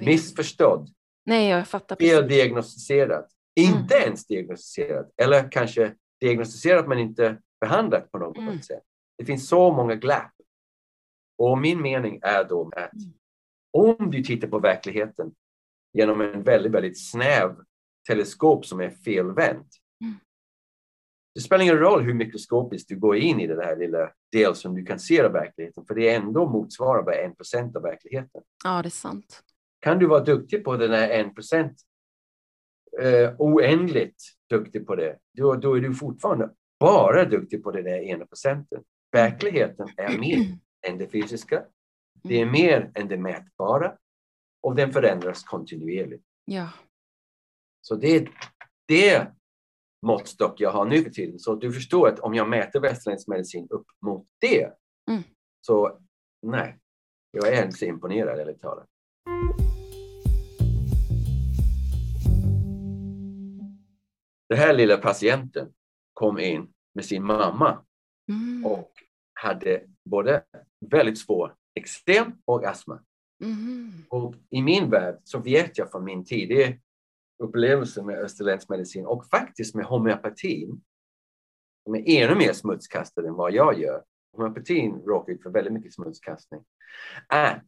Speaker 2: Missförstådd.
Speaker 1: Nej, jag fattar.
Speaker 2: Feldiagnostiserat. Mm. Inte ens diagnostiserat. Eller kanske diagnostiserat men inte behandlat på något mm. sätt. Det finns så många glapp. Och min mening är då att mm. om du tittar på verkligheten genom en väldigt, väldigt snäv teleskop som är felvänt. Mm. Det spelar ingen roll hur mikroskopiskt du går in i den här lilla del som du kan se av verkligheten, för det är ändå motsvarar bara en procent av verkligheten.
Speaker 1: Ja, det är sant.
Speaker 2: Kan du vara duktig på den här en procent, eh, oändligt duktig på det, då, då är du fortfarande bara duktig på den där ena procenten. Verkligheten är mer än det fysiska. Det är mm. mer än det mätbara och den förändras kontinuerligt.
Speaker 1: Ja.
Speaker 2: Så det är det måttstock jag har nu för tiden. Så du förstår att om jag mäter västerländsk medicin upp mot det, mm. så nej, jag är inte så imponerad ärligt talat. Den här lilla patienten kom in med sin mamma mm. och hade både väldigt svår eksem och astma. Mm. Och i min värld så vet jag från min tidigare upplevelse med österländsk medicin och faktiskt med homeopatin, som är ännu mer smutskastad än vad jag gör. Homeopatin råkar ut för väldigt mycket smutskastning. Att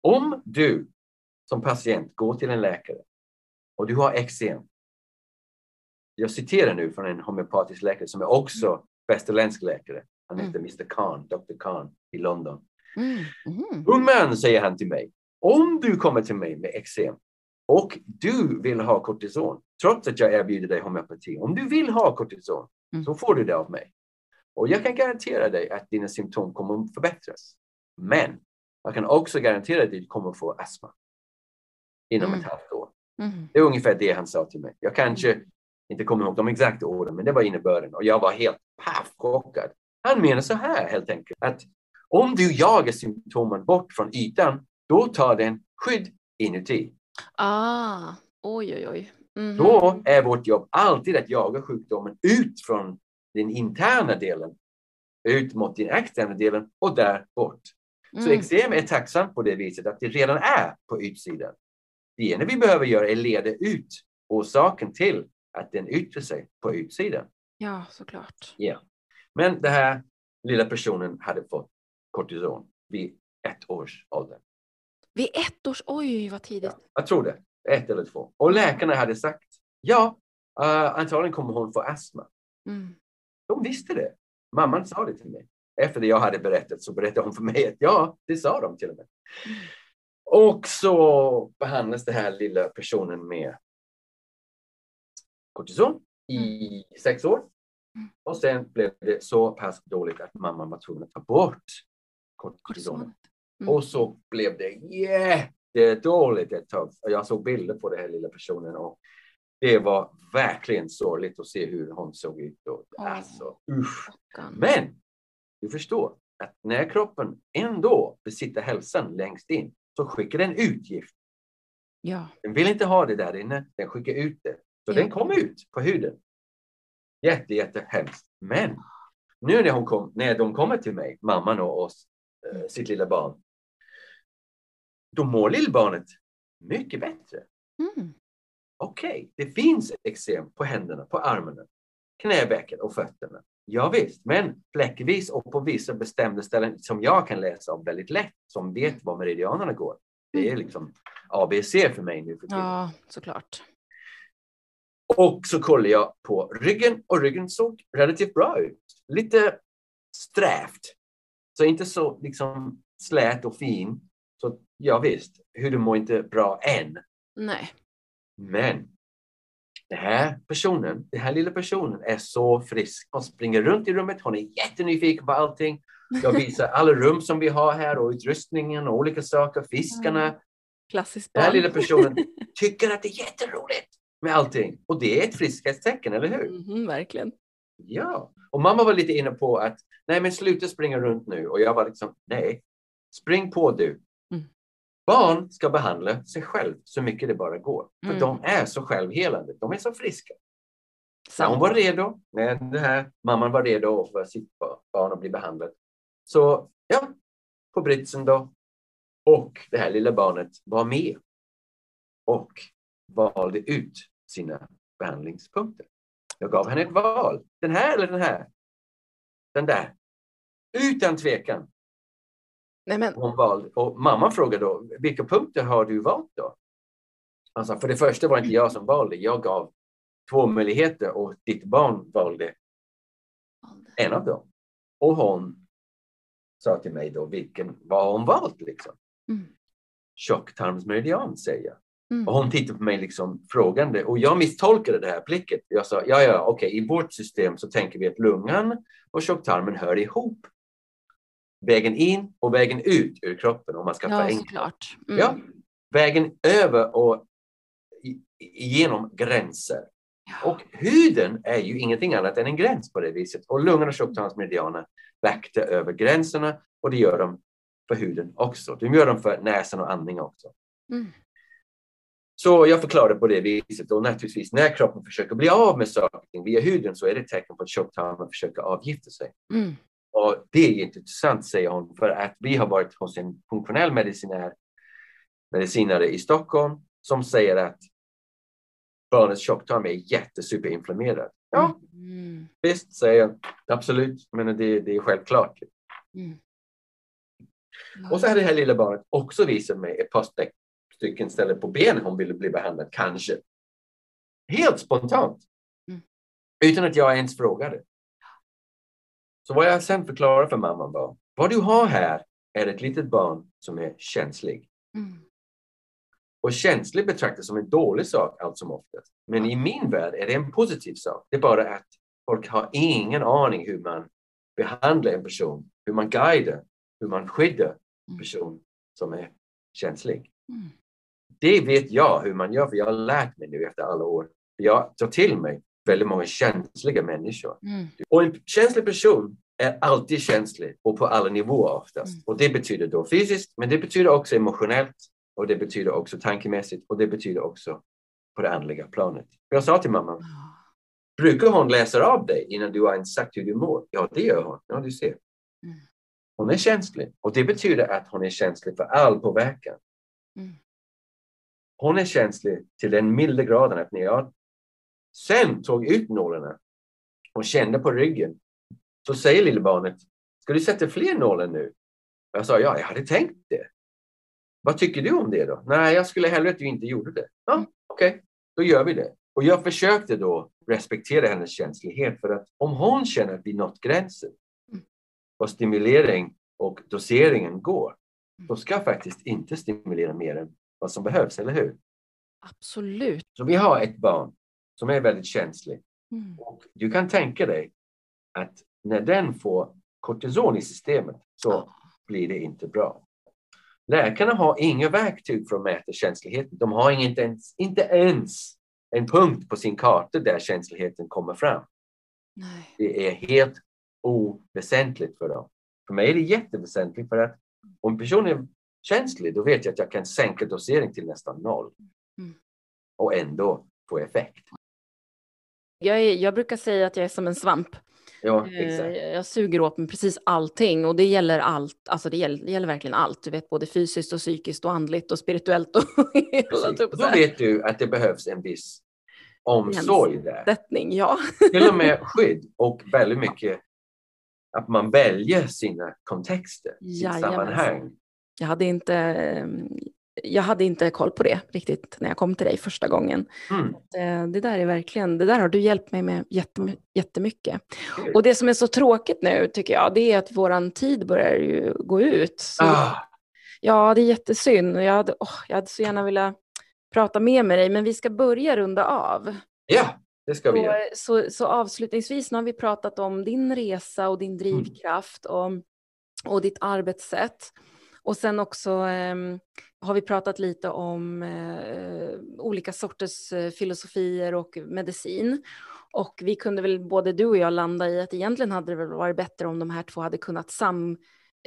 Speaker 2: om du som patient går till en läkare och du har eksem. Jag citerar nu från en homeopatisk läkare som är också västerländsk läkare. Han heter mm. Mr Khan, Dr Khan i London. Mm. Mm. Ung man, säger han till mig, om du kommer till mig med eksem och du vill ha kortison, trots att jag erbjuder dig homeopati, om du vill ha kortison mm. så får du det av mig. Och jag kan garantera dig att dina symptom kommer att förbättras. Men jag kan också garantera dig att du kommer att få astma inom mm. ett halvt år. Mm. Det är ungefär det han sa till mig. Jag kanske mm. inte kommer ihåg de exakta orden, men det var innebörden och jag var helt paff chockad. Han menar så här helt enkelt att om du jagar symptomen bort från ytan, då tar den skydd inuti.
Speaker 1: Ah, oj, oj, oj.
Speaker 2: Mm -hmm. Då är vårt jobb alltid att jaga sjukdomen ut från den interna delen, ut mot den externa delen och där bort. Mm. Så eksem är tacksamt på det viset att det redan är på utsidan. Det enda vi behöver göra är leda ut orsaken till att den yttrar sig på utsidan.
Speaker 1: Ja, såklart.
Speaker 2: Ja. Men den här lilla personen hade fått kortison vid ett års ålder.
Speaker 1: Vid ett års, oj vad tidigt. Ja,
Speaker 2: jag tror det, ett eller två. Och läkarna hade sagt, ja, uh, antagligen kommer hon få astma. Mm. De visste det. Mamman sa det till mig. Efter det jag hade berättat så berättade hon för mig att ja, det sa de till och med. Mm. Och så behandlas den här lilla personen med kortison i mm. sex år. Mm. Och sen blev det så pass dåligt att mamman var tvungen att ta bort kortisonet. Mm. Och så blev det jättedåligt ett tag. Jag såg bilder på den här lilla personen och det var verkligen sorgligt att se hur hon såg ut. Oh. alltså, usch. Men du förstår att när kroppen ändå besitter hälsan längst in så skickar den ut gift.
Speaker 1: Ja.
Speaker 2: Den vill inte ha det där inne, den skickar ut det. Så ja. den kom ut på huden. Jätte, jättehemskt. Men nu när, hon kom, när de kommer till mig, mamman och oss, äh, sitt lilla barn, då mår lillbarnet mycket bättre. Mm. Okej, okay, det finns eksem på händerna, på armarna, knävecken och fötterna. Ja, visst, men fläckvis och på vissa bestämda ställen som jag kan läsa om väldigt lätt, som vet var meridianerna går. Det är liksom ABC för mig nu för tiden.
Speaker 1: Ja, såklart.
Speaker 2: Och så kollade jag på ryggen och ryggen såg relativt bra ut. Lite strävt. Så inte så liksom slät och fin. Ja visst, huden mår inte bra än.
Speaker 1: Nej.
Speaker 2: Men den här personen, den här lilla personen är så frisk. Hon springer runt i rummet, hon är jättenyfiken på allting. Jag visar alla rum som vi har här och utrustningen och olika saker, fiskarna.
Speaker 1: Klassiskt
Speaker 2: barn. Den här lilla personen tycker att det är jätteroligt. med allting. Och det är ett friskhetstecken, eller hur?
Speaker 1: Mm, verkligen.
Speaker 2: Ja, och mamma var lite inne på att nej men sluta springa runt nu och jag var liksom nej, spring på du. Barn ska behandla sig själv så mycket det bara går. För
Speaker 1: Mm.
Speaker 2: de är så självhelande, de är så friska. När
Speaker 1: Sant.
Speaker 2: hon var redo, när den här mamman var redo för sitt barn att bli behandlad. Så ja, på britsen då. Och det här lilla barnet var med. Och valde ut sina behandlingspunkter. Jag gav henne ett val. Den här eller den här? Den där. Utan tvekan.
Speaker 1: Nej, men,
Speaker 2: Hon valde. Och mamman frågade då, vilka punkter har du valt då? Alltså, för det första var det inte jag som valde. Jag gav två möjligheter och ditt barn valde en av dem. Och hon sa till mig då vilken, vad har hon valt liksom?
Speaker 1: Mm.
Speaker 2: Tjocktarmsmeridian säger jag.
Speaker 1: Mm.
Speaker 2: Och hon tittade på mig liksom frågande och jag misstolkade det här blicket. Jag sa, ja, ja, okej, i vårt system så tänker vi att lungan och tjocktarmen hör ihop. Vägen in och vägen ut ur kroppen om man ska
Speaker 1: Ja,
Speaker 2: förenkla.
Speaker 1: Mm.
Speaker 2: Ja, vägen över och igenom gränser.
Speaker 1: Ja.
Speaker 2: Och huden är ju ingenting annat än en gräns på det viset. Och lungorna och tjocktarmsmeridianerna vaktar över gränserna och det gör de för huden också. De gör dem för näsan och andning också.
Speaker 1: Mm.
Speaker 2: Så jag förklarade på det viset och naturligtvis när kroppen försöker bli av med saker via huden så är det ett tecken på att tjocktarmen försöker avgifta sig.
Speaker 1: Mm.
Speaker 2: Och det är intressant säger hon för att vi har varit hos en funktionell medicinär, medicinare i Stockholm som säger att barnets tjocktarm är jättesuperinflammerad. Ja,
Speaker 1: Mm.
Speaker 2: visst säger jag. Absolut, men det, det är självklart.
Speaker 1: Mm.
Speaker 2: Och så hade det här lilla barnet också visat mig ett par styck- stycken ställen på benen hon ville bli behandlad, kanske. Helt spontant.
Speaker 1: Mm.
Speaker 2: Utan att jag ens frågade. Så vad jag sen förklarade för mamman var, vad du har här är ett litet barn som är känslig.
Speaker 1: Mm.
Speaker 2: Och känslig betraktas som en dålig sak allt som oftast. Men i min värld är det en positiv sak. Det är bara att folk har ingen aning hur man behandlar en person, hur man guidar, hur man skyddar en person som är känslig.
Speaker 1: Mm.
Speaker 2: Det vet jag hur man gör, för jag har lärt mig nu efter alla år. Jag tar till mig väldigt många känsliga människor.
Speaker 1: Mm.
Speaker 2: Och en känslig person är alltid känslig och på alla nivåer oftast.
Speaker 1: Mm.
Speaker 2: Och det betyder då fysiskt, men det betyder också emotionellt och det betyder också tankemässigt och det betyder också på det andliga planet. Jag sa till mamma, brukar hon läsa av dig innan du har ens sagt hur du mår? Ja, det gör hon. Ja, du ser.
Speaker 1: Mm.
Speaker 2: Hon är känslig och det betyder att hon är känslig för all påverkan.
Speaker 1: Mm.
Speaker 2: Hon är känslig till den milda graden att när jag sen tog ut nålarna och kände på ryggen så säger lilla barnet, ska du sätta fler nålar nu? Jag sa, ja, jag hade tänkt det. Vad tycker du om det då? Nej, jag skulle hellre att du inte gjorde det. Ja, okej, då gör vi det. Och jag försökte då respektera hennes känslighet för att om hon känner att vi nått gränsen vad stimulering och doseringen går, då ska jag faktiskt inte stimulera mer än vad som behövs, eller hur?
Speaker 1: Absolut.
Speaker 2: Så vi har ett barn som är väldigt känslig
Speaker 1: Mm.
Speaker 2: och du kan tänka dig att när den får kortison i systemet så
Speaker 1: Ja.
Speaker 2: blir det inte bra. Läkarna har inga verktyg för att mäta känsligheten. De har inte ens, inte ens en punkt på sin karta där känsligheten kommer fram.
Speaker 1: Nej.
Speaker 2: Det är helt oväsentligt för dem. För mig är det jätteväsentligt för att om en person är känslig då vet jag att jag kan sänka dosering till nästan noll.
Speaker 1: Mm.
Speaker 2: Och ändå få effekt.
Speaker 1: Jag, är, jag brukar säga att jag är som en svamp.
Speaker 2: Ja,
Speaker 1: Eh,
Speaker 2: exakt.
Speaker 1: Jag suger åt mig precis allting och det gäller allt. Alltså det gäller, det gäller verkligen allt. Du vet både fysiskt och psykiskt och andligt och spirituellt och hela typ
Speaker 2: Då vet du att det behövs en viss omsorg där.
Speaker 1: Ja.
Speaker 2: Till och med skydd och väldigt mycket att man väljer sina kontexter, sitt
Speaker 1: Jajamensan.
Speaker 2: sammanhang.
Speaker 1: Jag hade inte, jag hade inte koll på det riktigt när jag kom till dig första gången.
Speaker 2: Mm.
Speaker 1: Eh, Det där är verkligen, det där har du hjälpt mig med jättemy- jättemycket. Och det som är så tråkigt nu tycker jag, det är att våran tid börjar ju gå ut. Så,
Speaker 2: Ah,
Speaker 1: Ja, det är jättesynd. Jag hade, åh, jag hade så gärna velat prata mer med dig, men vi ska börja runda av.
Speaker 2: ja, det ska vi
Speaker 1: Så,
Speaker 2: göra.
Speaker 1: så, så avslutningsvis, nu har vi pratat om din resa och din drivkraft och, och ditt arbetssätt. Och sen också eh, har vi pratat lite om eh, olika sorters eh, filosofier och medicin. Och vi kunde väl både du och jag landa i att egentligen hade det väl varit bättre om de här två hade kunnat sam,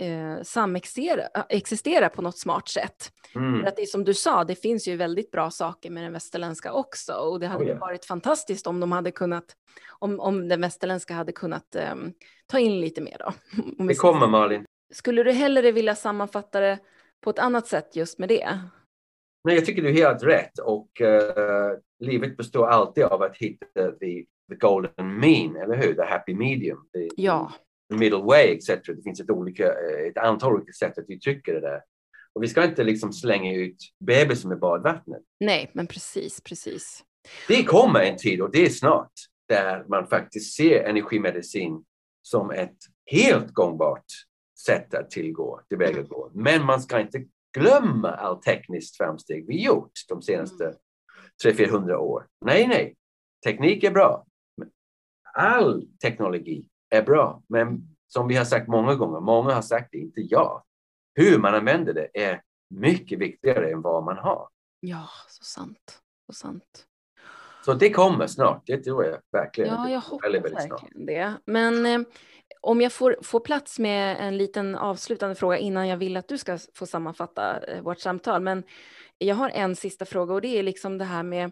Speaker 1: eh, samexistera på något smart sätt. Mm. För att det är som du sa, det finns ju väldigt bra saker med den västerländska också och det hade oh, yeah. varit fantastiskt om de hade kunnat, om, om den västerländska hade kunnat eh, ta in lite mer då.
Speaker 2: det kommer Malin.
Speaker 1: Skulle du hellre vilja sammanfatta det på ett annat sätt just med det?
Speaker 2: Nej, jag tycker du är helt rätt och uh, livet består alltid av att hitta the, the golden mean, eller hur? The happy medium. The,
Speaker 1: ja.
Speaker 2: The middle way, etc. Det finns ett, olika, eh, ett antal olika sätt att uttrycka det där. Och vi ska inte liksom slänga ut bebisen med badvattnet.
Speaker 1: Nej, men precis, precis.
Speaker 2: Det kommer en tid och det är snart där man faktiskt ser energimedicin som ett helt gångbart sätt att tillgå, tillvägagå. Mm. Men man ska inte glömma all tekniskt framsteg vi gjort de senaste 300-400 mm. år. Nej, nej. Teknik är bra. All teknologi är bra. Men som vi har sagt många gånger, många har sagt det, inte jag. Hur man använder det är mycket viktigare än vad man har.
Speaker 1: Ja, så sant. Så sant.
Speaker 2: Så det kommer snart, det tror jag verkligen.
Speaker 1: Ja, jag hoppas väldigt, väldigt verkligen det. Men eh, om jag får, får plats med en liten avslutande fråga innan jag vill att du ska få sammanfatta eh, vårt samtal. Men jag har en sista fråga och det är liksom det här med,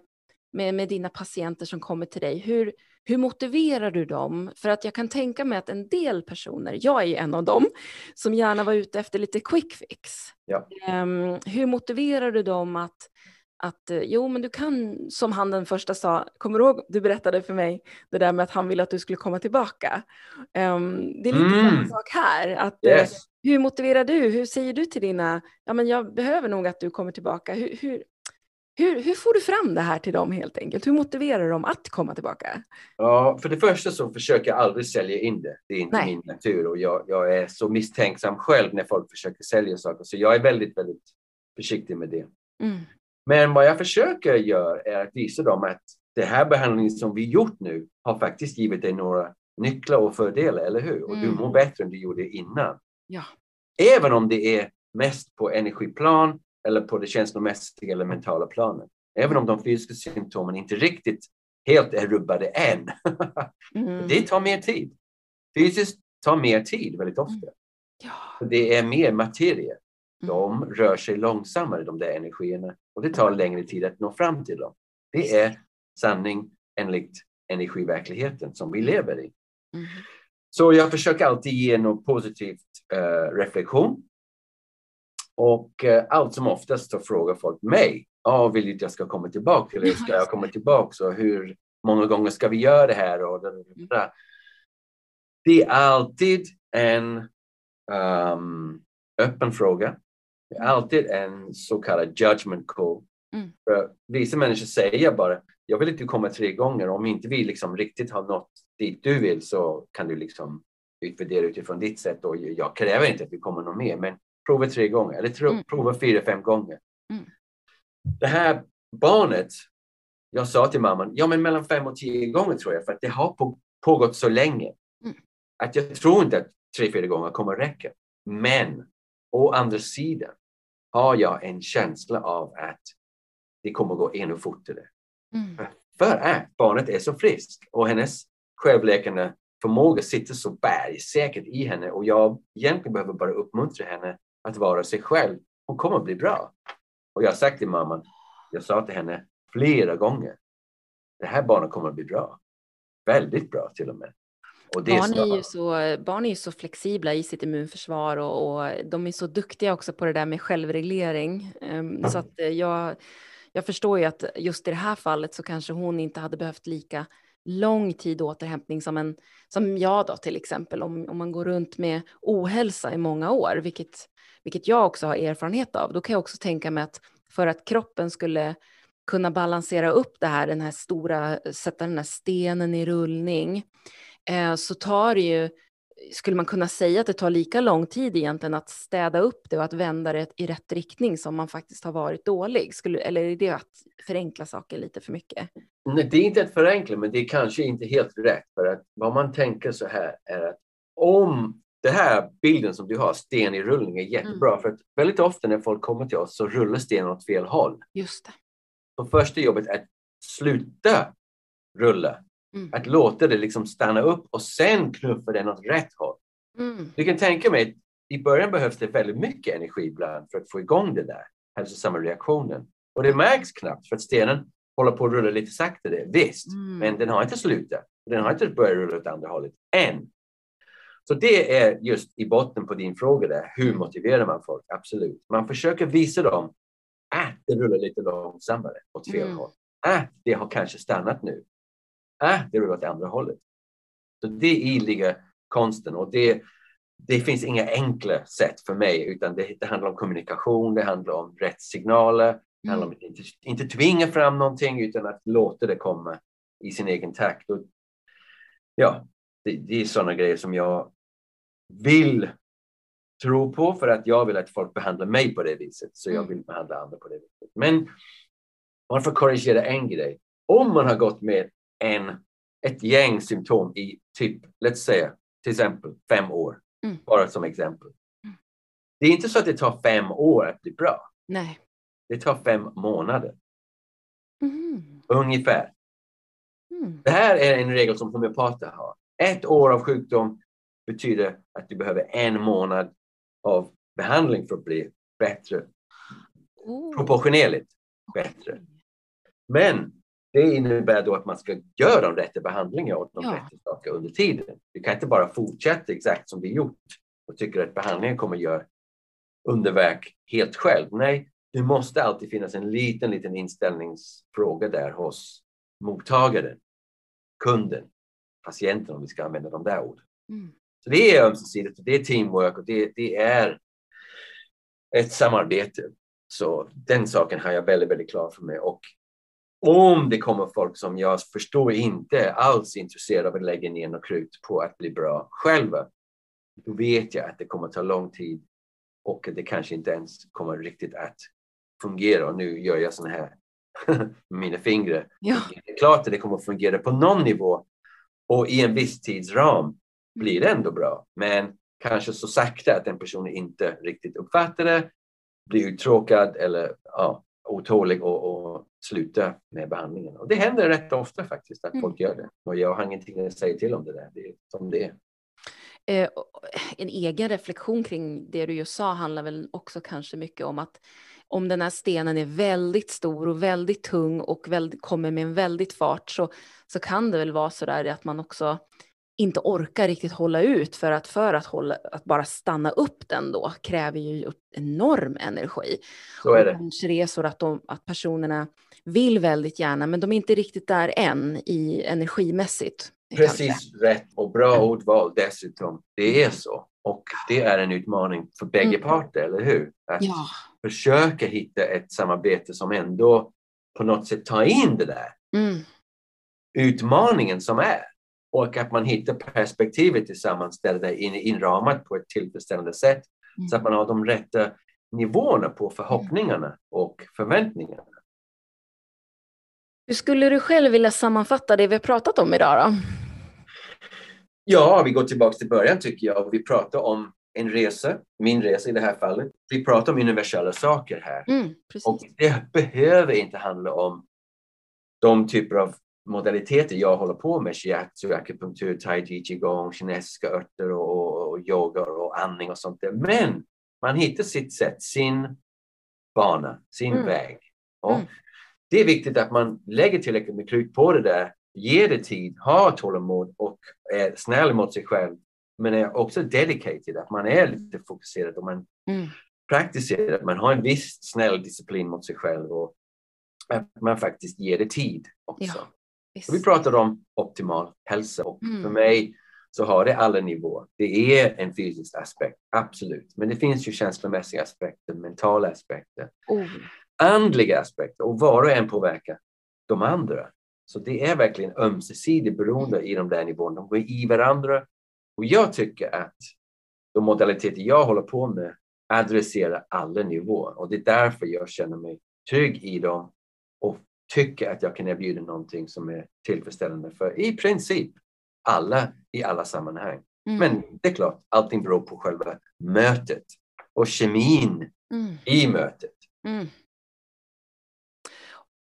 Speaker 1: med, med dina patienter som kommer till dig. Hur, hur motiverar du dem? För att jag kan tänka mig att en del personer, jag är en av dem, som gärna var ute efter lite quick fix.
Speaker 2: Ja.
Speaker 1: Um, hur motiverar du dem att att eh, jo, men du kan, som han den första sa, kommer du ihåg, du berättade för mig det där med att han ville att du skulle komma tillbaka. Um, det är lite mm. samma sak här, att eh, yes. hur motiverar du, hur säger du till dina, ja men jag behöver nog att du kommer tillbaka. Hur, hur, hur, hur får du fram det här till dem helt enkelt? Hur motiverar du dem att komma tillbaka?
Speaker 2: Ja, för det första så försöker jag aldrig sälja in det. Det är inte Nej. min natur och jag, jag är så misstänksam själv när folk försöker sälja saker. Så jag är väldigt, väldigt försiktig med det. Mm. Men vad jag försöker göra är att visa dem att det här behandlingen som vi gjort nu har faktiskt givit dig några nycklar och fördelar, eller hur? Och mm. du mår bättre än du gjorde innan.
Speaker 1: Ja.
Speaker 2: Även om det är mest på energiplan eller på det känslomässiga eller mentala planet. Även om de fysiska symptomen inte riktigt helt är rubbade än. mm. Det tar mer tid. Fysiskt tar mer tid väldigt ofta. Mm.
Speaker 1: Ja.
Speaker 2: Det är mer materia. De rör sig långsammare, de där energierna, och det tar längre tid att nå fram till dem. Det är sanning enligt energiverkligheten som vi lever i. Mm. Så jag försöker alltid ge något positivt uh, reflektion. Och uh, allt som oftast så frågar folk mig, ah, vill du att jag ska komma tillbaka eller ska jag komma tillbaka och hur många gånger ska vi göra det här? Och mm. Det är alltid en um, öppen fråga alltid en så kallad judgment call. Mm. För vissa människor säger bara, jag vill inte komma tre gånger. Om inte vi liksom riktigt har nått dit du vill så kan du liksom utvärdera utifrån ditt sätt. Och jag kräver inte att vi kommer någon mer, men prova tre gånger eller tro, mm. prova fyra, fem gånger. Mm. Det här barnet, jag sa till mamman, ja men mellan fem och tio gånger tror jag, för att det har på, pågått så länge. Mm. Att jag tror inte att tre, fyra gånger kommer räcka. Men å andra sidan, har jag en känsla av att det kommer gå ännu fortare. Mm. För att barnet är så friskt och hennes självläkande förmåga sitter så bergsäkert i henne och jag egentligen behöver bara uppmuntra henne att vara sig själv. Hon kommer att bli bra. Och jag har sagt till mamman, jag sa till henne flera gånger, det här barnet kommer att bli bra. Väldigt bra till och med
Speaker 1: barn, är ju så, barn är ju så flexibla i sitt immunförsvar och, och de är så duktiga också på det där med självreglering. Um, så att eh, jag, jag förstår ju att just i det här fallet så kanske hon inte hade behövt lika lång tid återhämtning som, en, som jag då till exempel. Om, om man går runt med ohälsa i många år, vilket, vilket jag också har erfarenhet av, då kan jag också tänka mig att för att kroppen skulle kunna balansera upp det här, den här stora, sätta den här stenen i rullning, så tar det ju, skulle man kunna säga att det tar lika lång tid egentligen att städa upp det och att vända det i rätt riktning som man faktiskt har varit dålig? Skulle, eller är det att förenkla saker lite för mycket?
Speaker 2: Nej, det är inte att förenkla, men det är kanske inte helt rätt. För att vad man tänker så här är att om det här bilden som du har, sten i rullning, är jättebra mm. för att väldigt ofta när folk kommer till oss så rullar stenen åt fel håll.
Speaker 1: Just det.
Speaker 2: Så första jobbet är att sluta rulla. Mm. Att låta det liksom stanna upp och sen knuffa den åt rätt håll. Mm. Du kan tänka mig, i början behövs det väldigt mycket energi ibland för att få igång den där hälsosamma reaktionen. Och det märks knappt för att stenen håller på att rulla lite saktare, visst, mm. men den har inte slutat. Den har inte börjat rulla åt andra hållet än. Så det är just i botten på din fråga där, hur motiverar man folk? Absolut. Man försöker visa dem att det rullar lite långsammare åt fel mm. håll. Att det har kanske stannat nu. Att det rullar åt andra hållet. Så det i ligger konsten och det, det finns inga enkla sätt för mig utan det, det handlar om kommunikation, det handlar om rätt signaler, det handlar om mm. att inte, inte tvinga fram någonting utan att låta det komma i sin egen takt. Och, ja, det, det är sådana grejer som jag vill tro på för att jag vill att folk behandlar mig på det viset. Så jag mm. vill behandla andra på det viset. Men man får korrigera en grej. Om man har gått med en, ett gäng symptom i typ, låt säga till exempel fem år, mm. bara som exempel. Mm. Det är inte så att det tar fem år att bli bra.
Speaker 1: Nej.
Speaker 2: Det tar fem månader. Mm. Ungefär. Mm. Det här är en regel som homeopater har. Ett år av sjukdom betyder att du behöver en månad av behandling för att bli bättre. Oh. Proportionerligt bättre. Men det innebär då att man ska göra de rätta behandlingarna och de ja. rätta sakerna under tiden. Du kan inte bara fortsätta exakt som vi gjort och tycker att behandlingen kommer göra underverk helt själv. Nej, det måste alltid finnas en liten, liten inställningsfråga där hos mottagaren, kunden, patienten om vi ska använda de där orden. Mm. Så det är ömsesidigt, det är teamwork och det, det, är ett samarbete. Så den saken har jag väldigt, väldigt klar för mig. Och om det kommer folk som jag förstår inte alls intresserade av att lägga ner något krut på att bli bra själva, då vet jag att det kommer att ta lång tid och det kanske inte ens kommer riktigt att fungera. Och nu gör jag sådana här med mina fingrar. Ja. Det är klart att det kommer att fungera på någon nivå och i en viss tidsram blir det ändå bra. Men kanske så sakta att den personen inte riktigt uppfattar det, blir uttråkad eller ja, otålig och, och slutar med behandlingen. Och det händer rätt ofta faktiskt att mm. folk gör det. Och jag har ingenting att säga till om det där. Det är som det är.
Speaker 1: Eh, en egen reflektion kring det du just sa handlar väl också kanske mycket om att om den här stenen är väldigt stor och väldigt tung och väldigt, kommer med en väldigt fart så, så kan det väl vara så där att man också inte orkar riktigt hålla ut för att för att, hålla, att bara stanna upp den då kräver ju enorm energi.
Speaker 2: Så är det. Och
Speaker 1: kanske det är så att, de, att personerna vill väldigt gärna men de är inte riktigt där än i energimässigt.
Speaker 2: Precis kanske. rätt och bra mm. ordval dessutom. Det är så. Och det är en utmaning för bägge mm. parter, eller hur? Att ja. försöka hitta ett samarbete som ändå på något sätt tar in det där. Mm. Utmaningen som är och att man hittar perspektivet tillsammans där det är inramat på ett tillfredsställande sätt mm. så att man har de rätta nivåerna på förhoppningarna och förväntningarna.
Speaker 1: Hur skulle du själv vilja sammanfatta det vi har pratat om idag då?
Speaker 2: Ja, vi går tillbaka till början tycker jag. Vi pratar om en resa, min resa i det här fallet. Vi pratar om universella saker här. Mm, och det behöver inte handla om de typer av modaliteter jag håller på med, shiatsu, akupunktur, tai chi, qigong, kinesiska örter och, och yoga och andning och sånt där. Men man hittar sitt sätt, sin bana, sin mm. väg. Och mm. Det är viktigt att man lägger tillräckligt med krut på det där, ger det tid, har tålamod och är snäll mot sig själv. Men är också dedicated, att man är lite fokuserad och man mm. praktiserar, att man har en viss snäll disciplin mot sig själv och att man faktiskt ger det tid också. Ja. Vi pratar om optimal hälsa och mm. för mig så har det alla nivåer. Det är en fysisk aspekt, absolut. Men det finns ju känslomässiga aspekter, mentala aspekter, oh. andliga aspekter och var och en påverkar de andra. Så det är verkligen ömsesidigt beroende mm. i de där nivåerna. De går i varandra. Och jag tycker att de modaliteter jag håller på med adresserar alla nivåer och det är därför jag känner mig trygg i dem och tycker att jag kan erbjuda någonting som är tillfredsställande för i princip alla i alla sammanhang.
Speaker 1: Mm.
Speaker 2: Men det är klart, allting beror på själva mötet och kemin
Speaker 1: Mm.
Speaker 2: i mötet.
Speaker 1: Mm.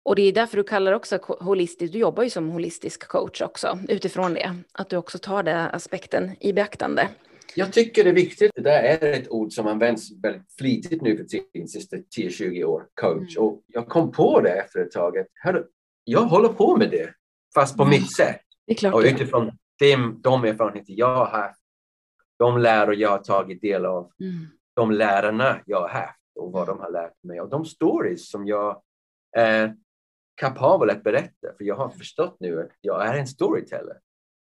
Speaker 1: Och det är därför du kallar också ko- holistisk, du jobbar ju som holistisk coach också utifrån det, att du också tar den aspekten i beaktande.
Speaker 2: Jag tycker det är viktigt. Det där är ett ord som används väldigt flitigt nu för tiden, sista 10-20 år, coach.
Speaker 1: Mm.
Speaker 2: Och jag kom på det efter ett tag att hörru, jag håller på med det, fast på
Speaker 1: Mm.
Speaker 2: mitt sätt. Och utifrån de, de erfarenheter jag har haft, de lärare jag har tagit del av,
Speaker 1: Mm.
Speaker 2: de lärarna jag har haft och vad de har lärt mig och de stories som jag är kapabel att berätta. För jag har förstått nu att jag är en storyteller.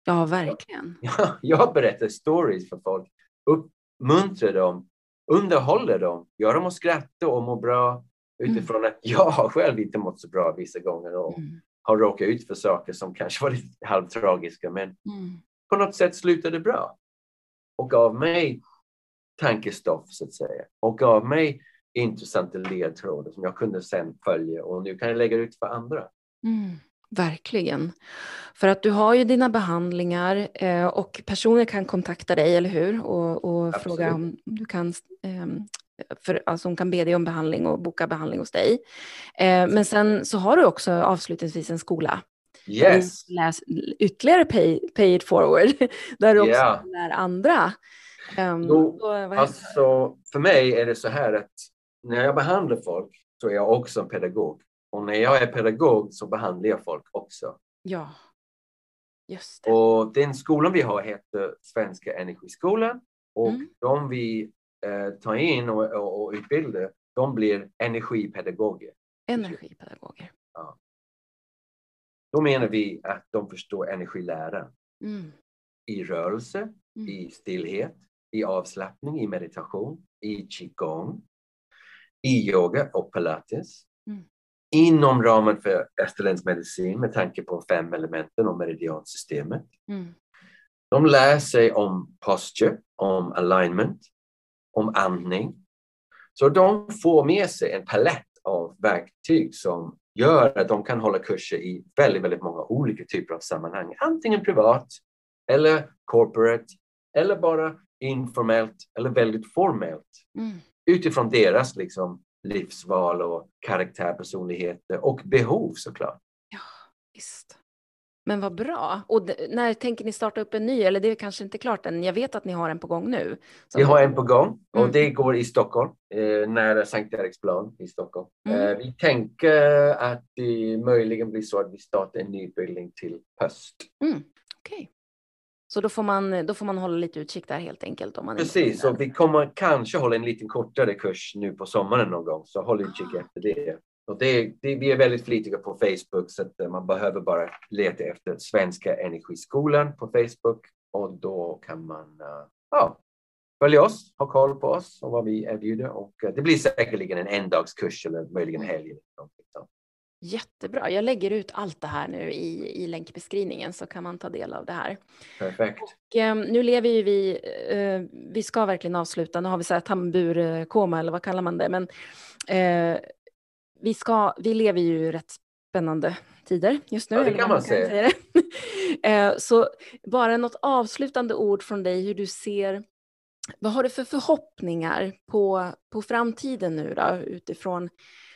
Speaker 1: Ja, verkligen.
Speaker 2: Jag, jag berättar stories för folk, uppmuntrar dem, underhåller dem, gör dem att skratta och må bra utifrån att jag själv inte mått så bra vissa gånger och
Speaker 1: Mm.
Speaker 2: har råkat ut för saker som kanske var lite halvtragiska men
Speaker 1: Mm.
Speaker 2: på något sätt slutade bra. Och gav mig tankestoff så att säga. Och gav mig intressanta ledtrådar som jag kunde sen följa och nu kan jag lägga ut för andra.
Speaker 1: Mm, verkligen. För att du har ju dina behandlingar eh, och personer kan kontakta dig, eller hur? Och, och fråga om du kan, ehm, för, alltså hon kan be dig om behandling och boka behandling hos dig. Eh, men sen så har du också avslutningsvis en skola.
Speaker 2: Yes!
Speaker 1: Läs ytterligare pay, pay it forward, där du också
Speaker 2: Ja.
Speaker 1: lär andra. Um,
Speaker 2: Jo,
Speaker 1: det?
Speaker 2: Alltså, för mig är det så här att när jag behandlar folk så är jag också en pedagog. Och när jag är pedagog så behandlar jag folk också.
Speaker 1: ja, just det.
Speaker 2: Och den skolan vi har heter Svenska Energiskolan. Och
Speaker 1: Mm.
Speaker 2: de vi eh, tar in och, och, och utbildar, de blir energipedagoger.
Speaker 1: Energipedagoger.
Speaker 2: Då menar vi att de förstår energiläran
Speaker 1: Mm.
Speaker 2: i rörelse,
Speaker 1: Mm.
Speaker 2: i stillhet, i avslappning, i meditation, i qigong, i yoga och pilates. Inom ramen för österländsk medicin med tanke på fem elementen och meridiansystemet.
Speaker 1: Mm.
Speaker 2: De lär sig om posture, om alignment, om andning. Så de får med sig en palett av verktyg som gör att de kan hålla kurser i väldigt, väldigt många olika typer av sammanhang. Antingen privat eller corporate eller bara informellt eller väldigt formellt
Speaker 1: Mm.
Speaker 2: utifrån deras liksom, livsval och karaktär, personligheter och behov såklart.
Speaker 1: Ja, visst. Men vad bra. Och när tänker ni starta upp en ny? Eller det är kanske inte klart än. Jag vet att ni har en på gång nu. som-
Speaker 2: Vi har en på gång och
Speaker 1: Mm.
Speaker 2: det går i Stockholm, eh, nära Sankt Eriksplan i Stockholm.
Speaker 1: Mm.
Speaker 2: Eh, vi tänker att det möjligen blir så att vi startar en ny utbildning till höst.
Speaker 1: Mm. Okej. Så då får, man, då får man hålla lite utkik där helt enkelt. Om man
Speaker 2: Precis, och vi kommer kanske hålla en liten kortare kurs nu på sommaren någon gång, så håll utkik
Speaker 1: Ah.
Speaker 2: efter det. Och det, det. Vi är väldigt flitiga på Facebook så att eh, man behöver bara leta efter Svenska Energiskolan på Facebook och då kan man eh, ja, följa oss, ha koll på oss och vad vi erbjuder. Och eh, det blir säkerligen en endagskurs eller möjligen
Speaker 1: Mm.
Speaker 2: helg.
Speaker 1: Jättebra. Jag lägger ut allt det här nu i, i länkbeskrivningen så kan man ta del av det här.
Speaker 2: Perfekt.
Speaker 1: Och, eh, nu lever ju vi, eh, vi ska verkligen avsluta, nu har vi så här tamburkoma eller vad kallar man det, men eh, vi, ska, vi lever ju rätt spännande tider just nu.
Speaker 2: Ja, det kan
Speaker 1: vad
Speaker 2: man säga.
Speaker 1: det. eh, så bara något avslutande ord från dig, hur du ser, vad har du för förhoppningar på, på framtiden nu då, utifrån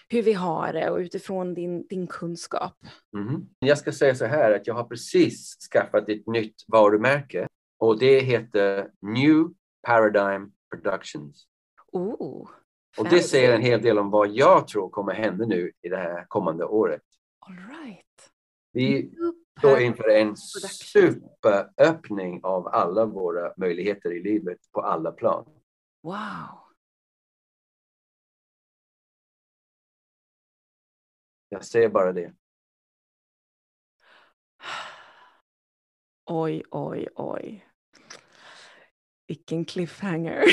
Speaker 1: hur vi har det och utifrån din, din kunskap?
Speaker 2: Mhm. Jag ska säga så här att jag har precis skaffat ett nytt varumärke och det heter New Paradigm Productions.
Speaker 1: Oh,
Speaker 2: Och det säger en hel del om vad jag tror kommer hända nu i det här kommande året.
Speaker 1: All right.
Speaker 2: Vi står inför en superöppning av alla våra möjligheter i livet på alla plan.
Speaker 1: Wow.
Speaker 2: Jag säger bara det.
Speaker 1: Oj, oj, oj. Vilken cliffhanger.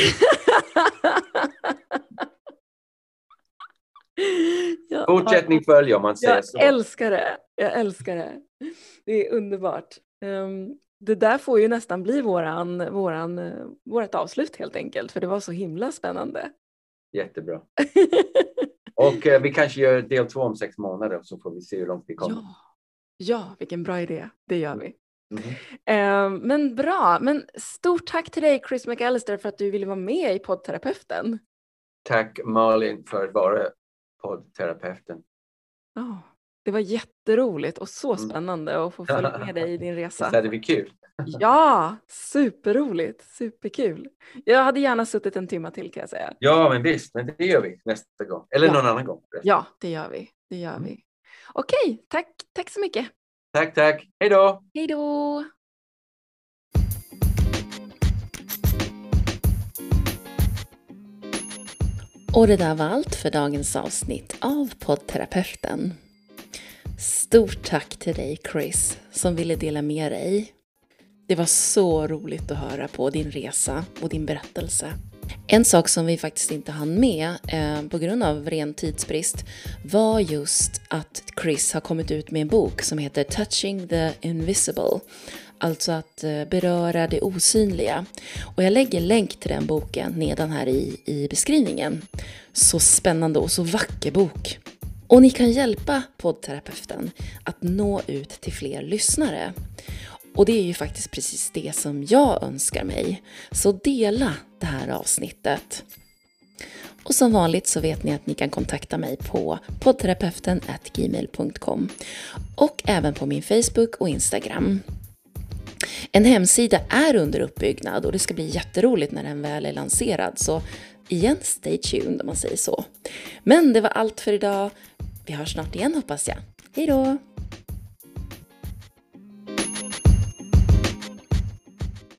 Speaker 2: Fortsättning följer om man säger
Speaker 1: Jag
Speaker 2: så.
Speaker 1: älskar det. Jag älskar det. Det är underbart. Ehm, det där får ju nästan bli våran, våran, vårat avslut helt enkelt, för det var så himla spännande.
Speaker 2: Jättebra. Och eh, vi kanske gör del två om sex månader så får vi se hur långt vi kommer.
Speaker 1: ja. ja, vilken bra idé. Det gör vi. Mm. men bra, men stort tack till dig Chris McAllister för att du ville vara med i poddterapeuten.
Speaker 2: Tack Malin för att vara poddterapeuten.
Speaker 1: Oh, det var jätteroligt och så mm. spännande att få följa med dig i din resa.
Speaker 2: Det blir kul.
Speaker 1: ja, superroligt, superkul. Jag hade gärna suttit en timme till kan jag säga.
Speaker 2: Ja, men visst, men det gör vi nästa gång. Eller ja. någon annan gång.
Speaker 1: Ja, det gör vi. Det gör mm. vi. Okej, tack, tack så mycket.
Speaker 2: Tack, tack. Hej då!
Speaker 1: Hej då! Och det där var allt för dagens avsnitt av poddterapeuten. Stort tack till dig Chris som ville dela med dig. Det var så roligt att höra på din resa och din berättelse. En sak som vi faktiskt inte hann med eh, på grund av ren tidsbrist var just att Chris har kommit ut med en bok som heter Touching the Invisible. Alltså att eh, beröra det osynliga. Och jag lägger länk till den boken nedan här i, i beskrivningen. Så spännande och så vacker bok. Och ni kan hjälpa poddterapeuten att nå ut till fler lyssnare. Och det är ju faktiskt precis det som jag önskar mig. Så dela det här avsnittet. Och som vanligt så vet ni att ni kan kontakta mig på poddterapeuten gmail.com och även på min Facebook och Instagram. En hemsida är under uppbyggnad och det ska bli jätteroligt när den väl är lanserad. Så igen, stay tuned om man säger så. Men det var allt för idag. Vi hörs snart igen hoppas jag. Hej då!